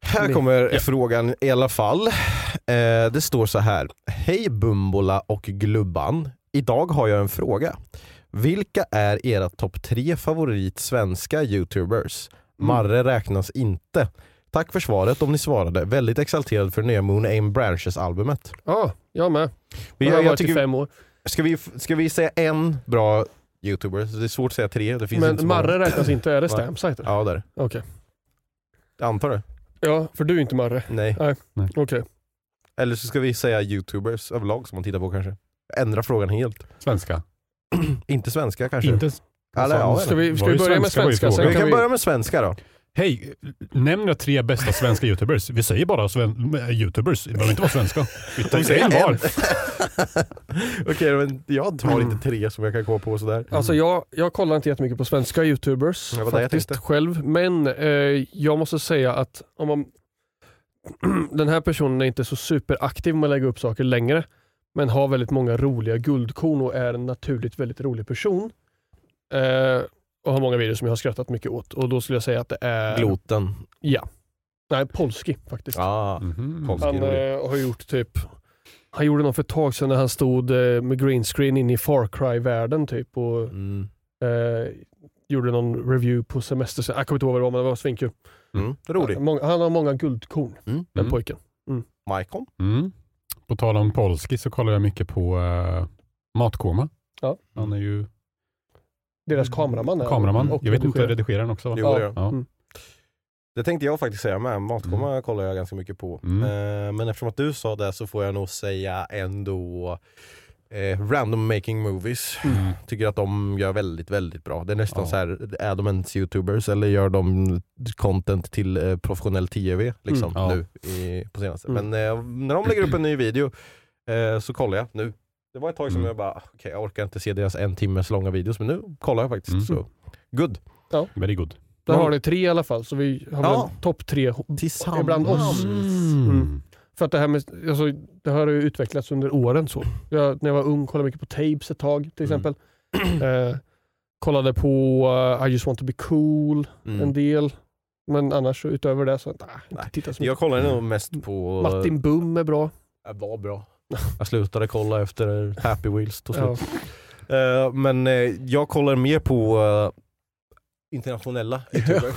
Här Ni- kommer Ja. frågan i alla fall. Eh, det står så här. Hej Bumbola och Glubban. Idag har jag en fråga. Vilka är era topp tre favorit svenska youtubers? Mm. Marre räknas inte. Tack för svaret om ni svarade. Väldigt exalterad för nya Moon Aim Branches albumet. Ja, jag med. Vi, Jag har jag, jag varit i fem år. ska, vi, ska vi säga en bra youtuber? Det är svårt att säga tre. Det finns inte Men så många. Marre räknas inte, är det Va? Stamsite? Ja, där. Okej. Jag antar det. Ja, för du är inte Marre. Nej. Okej. Eller så ska vi säga youtubers överlag som man tittar på kanske. Ändra frågan helt. Svenska. Inte svenska kanske. Inte... Eller, ja, Ska vi, ska Var vi det börja med svenska var ju svenska? Sen frågan. vi kan kan vi... börja med svenska då. Hej, nämn era tre bästa svenska youtubers. Vi säger bara sven- youtubers, det behöver inte vara svenska. Vi tar säger en var. Okej, men jag har inte tre som jag kan komma på sådär. Alltså jag, jag kollar inte jättemycket på svenska youtubers faktiskt själv. Men eh, jag måste säga att om man, den här personen är inte så superaktiv med att lägga upp saker längre. Men har väldigt många roliga guldkorn och är en naturligt väldigt rolig person. Eh, och har många videos som jag har skrattat mycket åt. Och då skulle jag säga att det är... Gloten. Ja. Nej, Polski faktiskt. Ah, Mhm. Polski. Han eh, har gjort typ han gjorde något för ett tag sedan när han stod eh, med green screen in i Far Cry-världen typ och mm. eh, gjorde någon review på semester. Jag kommer inte ihåg vad det var men det var svinkul. Mm. Rolig. Många- Han har många guldkorn Mm. den Mm. pojken. Maikon. Mm. På tal om polski så kollar jag mycket på uh, Matkoma. Ja. Han är ju Deras kameraman. är- kameraman. och Jag vet inte, redigerar. redigerar han också? Va? Jo, Ja. Ja. Mm. Det tänkte jag faktiskt säga med. Matkomma kollar jag ganska mycket på. Mm. Eh, men eftersom att du sa det så får jag nog säga ändå eh, Random Making Movies. Mm. Tycker att de gör väldigt, väldigt bra. Det är nästan Ja. så här, är de ens youtubers eller gör de content till eh, professionell tv liksom Mm. Ja. nu i, på senaste. Mm. Men eh, när de lägger upp en ny video eh, så kollar jag nu. Det var ett tag som Mm. jag bara, okej jag orkar inte se deras en timmes långa videos men nu kollar jag faktiskt. Mm. Så good. Very good. Där har ni tre i alla fall, så vi har Ja. topp tre Tillsammans. bland oss. Mm. För att det här med, alltså, det har ju utvecklats under åren så. Jag, när jag var ung kollade mycket på tapes ett tag till Mm. exempel. Eh, kollade på uh, I just want to be cool Mm. en del. Men annars utöver det så, nah, Nej. inte så Jag mycket. kollar nog mest på... Martin Bum är bra. Det var bra. Jag slutade kolla efter Happy Wheels tog Ja. slut. Eh, men eh, jag kollar mer på eh, internationella youtubers.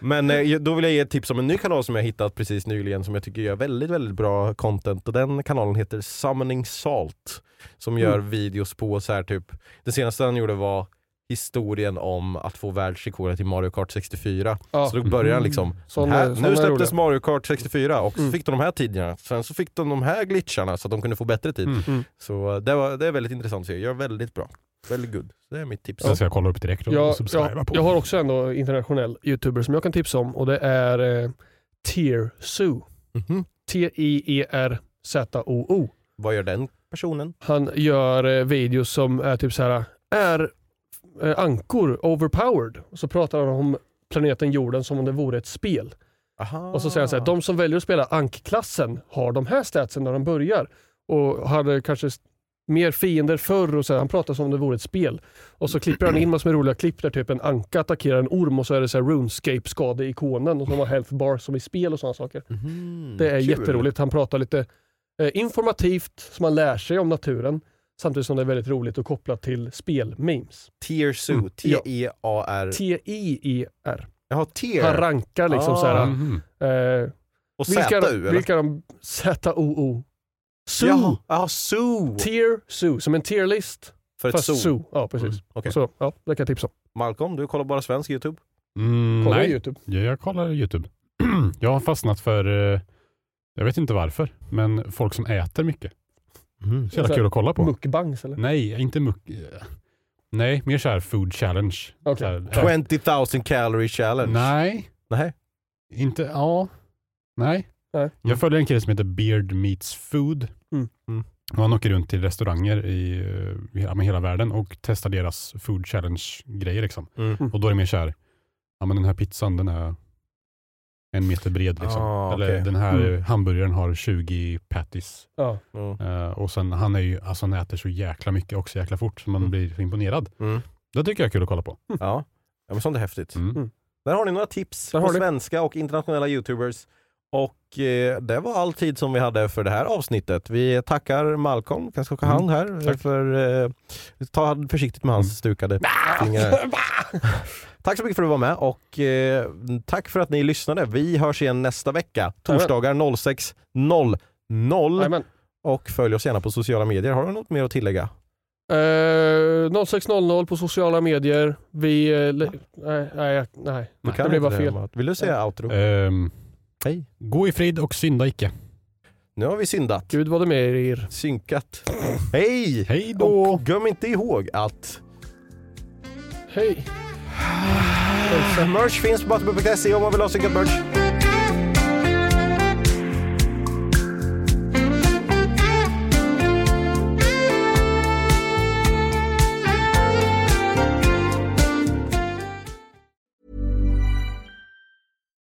men då vill jag ge ett tips om en ny kanal som jag hittat precis nyligen som jag tycker gör väldigt, väldigt bra content och den kanalen heter Summoning Salt. Som gör Mm. videos på så här typ, det senaste han gjorde var historien om att få världsrekordet i Mario Kart 64. Ja. Så då börjar han liksom, Såna- här, nu släpptes roliga. Mario Kart 64 och så Mm. fick de de här tiderna. Sen så fick de de här glitcharna så att de kunde få bättre tid. Mm. Mm. Så eh, det, var, det är väldigt intressant att se. Gör väldigt bra. Väldigt good. Så det är mitt tips. Så ska jag kolla upp direkt och Jag, subscriba jag, på. jag har också ändå internationell youtuber som jag kan tipsa om och det är eh, Tearsu. Mhm. T-I-E-R-Z-O-O. Vad gör den personen? Han gör eh, videos som är typ så här är eh, ankor overpowered? Och så pratar han om planeten jorden som om det vore ett spel. Aha. Och så säger han så här, de som väljer att spela ankklassen har de här statsen när de börjar. Och hade kanske mer fiender förr och så här, han pratar som om det vore ett spel. Och så klipper han in massor med roliga klipp där typ en anka attackerar en orm och så är det så här RuneScape-skadeikonen och så har health bar som i spel och sådana saker. Mhm, Det är kul. jätteroligt. Han pratar lite eh, informativt så man lär sig om naturen. Samtidigt som det är väldigt roligt och kopplat till spel-memes. Tearsu. Mm. T-E-A-R. T-I-E-R. Jaha, Han tear. rankar liksom Ah. så här. Mhm. Eh, Och vilka, Z-U vilka de... Z-O-O. Zoo. Jaha, ah, Zoo. Tier Zoo. Som en tierlist. För ett Fast zoo. zoo. Ja, precis. Mm, okej. Så, ja, det kan jag tipsa om. Malcolm, du kollar bara svensk youtube? Mm, Kolla nej, Youtube. Ja, jag kollar YouTube. jag har fastnat för, eh, jag vet inte varför, men folk som äter mycket. Mm. Så jävla Alltså, kul att kolla på. Mukbangs eller? Nej, inte muck. eh, Nej, mer såhär food challenge. Okej. Så här, 20 000 calorie challenge. Nej, Nej. inte, ja. Nej. Nej. Jag följer en kille som heter Beard Meets Food. Mm. Mm. Och han åker runt till restauranger i eh, ja, hela världen och testar deras food challenge-grejer. Liksom. Mm. Och då är det mer så här, ja men den här pizzan den är en meter bred. Liksom. Ah, Eller okej. den här Mm. hamburgaren har 20 patties. Ja. Mm. Eh, och sen han är ju, alltså han äter så jäkla mycket och så jäkla fort så man Mm. blir så imponerad. Mm. Det tycker jag är kul att kolla på. Ja. ja, men sånt är häftigt. Mm. Mm. Där har ni några tips Där på svenska och internationella youtubers. Och eh, det var all tid som vi hade för det här avsnittet. Vi tackar Malcolm, kan skaka hand här. Tack. För, eh, ta försiktigt med hans Mm. stukade fingrar. tack så mycket för att du var med och eh, tack för att ni lyssnade. Vi hörs igen nästa vecka, torsdagar 06.00. Jajamän. Och följ oss gärna på sociala medier. Har du något mer att tillägga? Eh, 0600 på sociala medier. Vi... Eh, nej, nej, nej. Du det blev bara fel. Matt. Vill du säga outro? Ehm, Hej. gå i frid och synda icke. Nu har vi syndat. Gud vad det med er. Synkat. Hej! Hej då! Och glöm inte ihåg att Hej merch finns på butterbull.se om man vill ha synkat merch.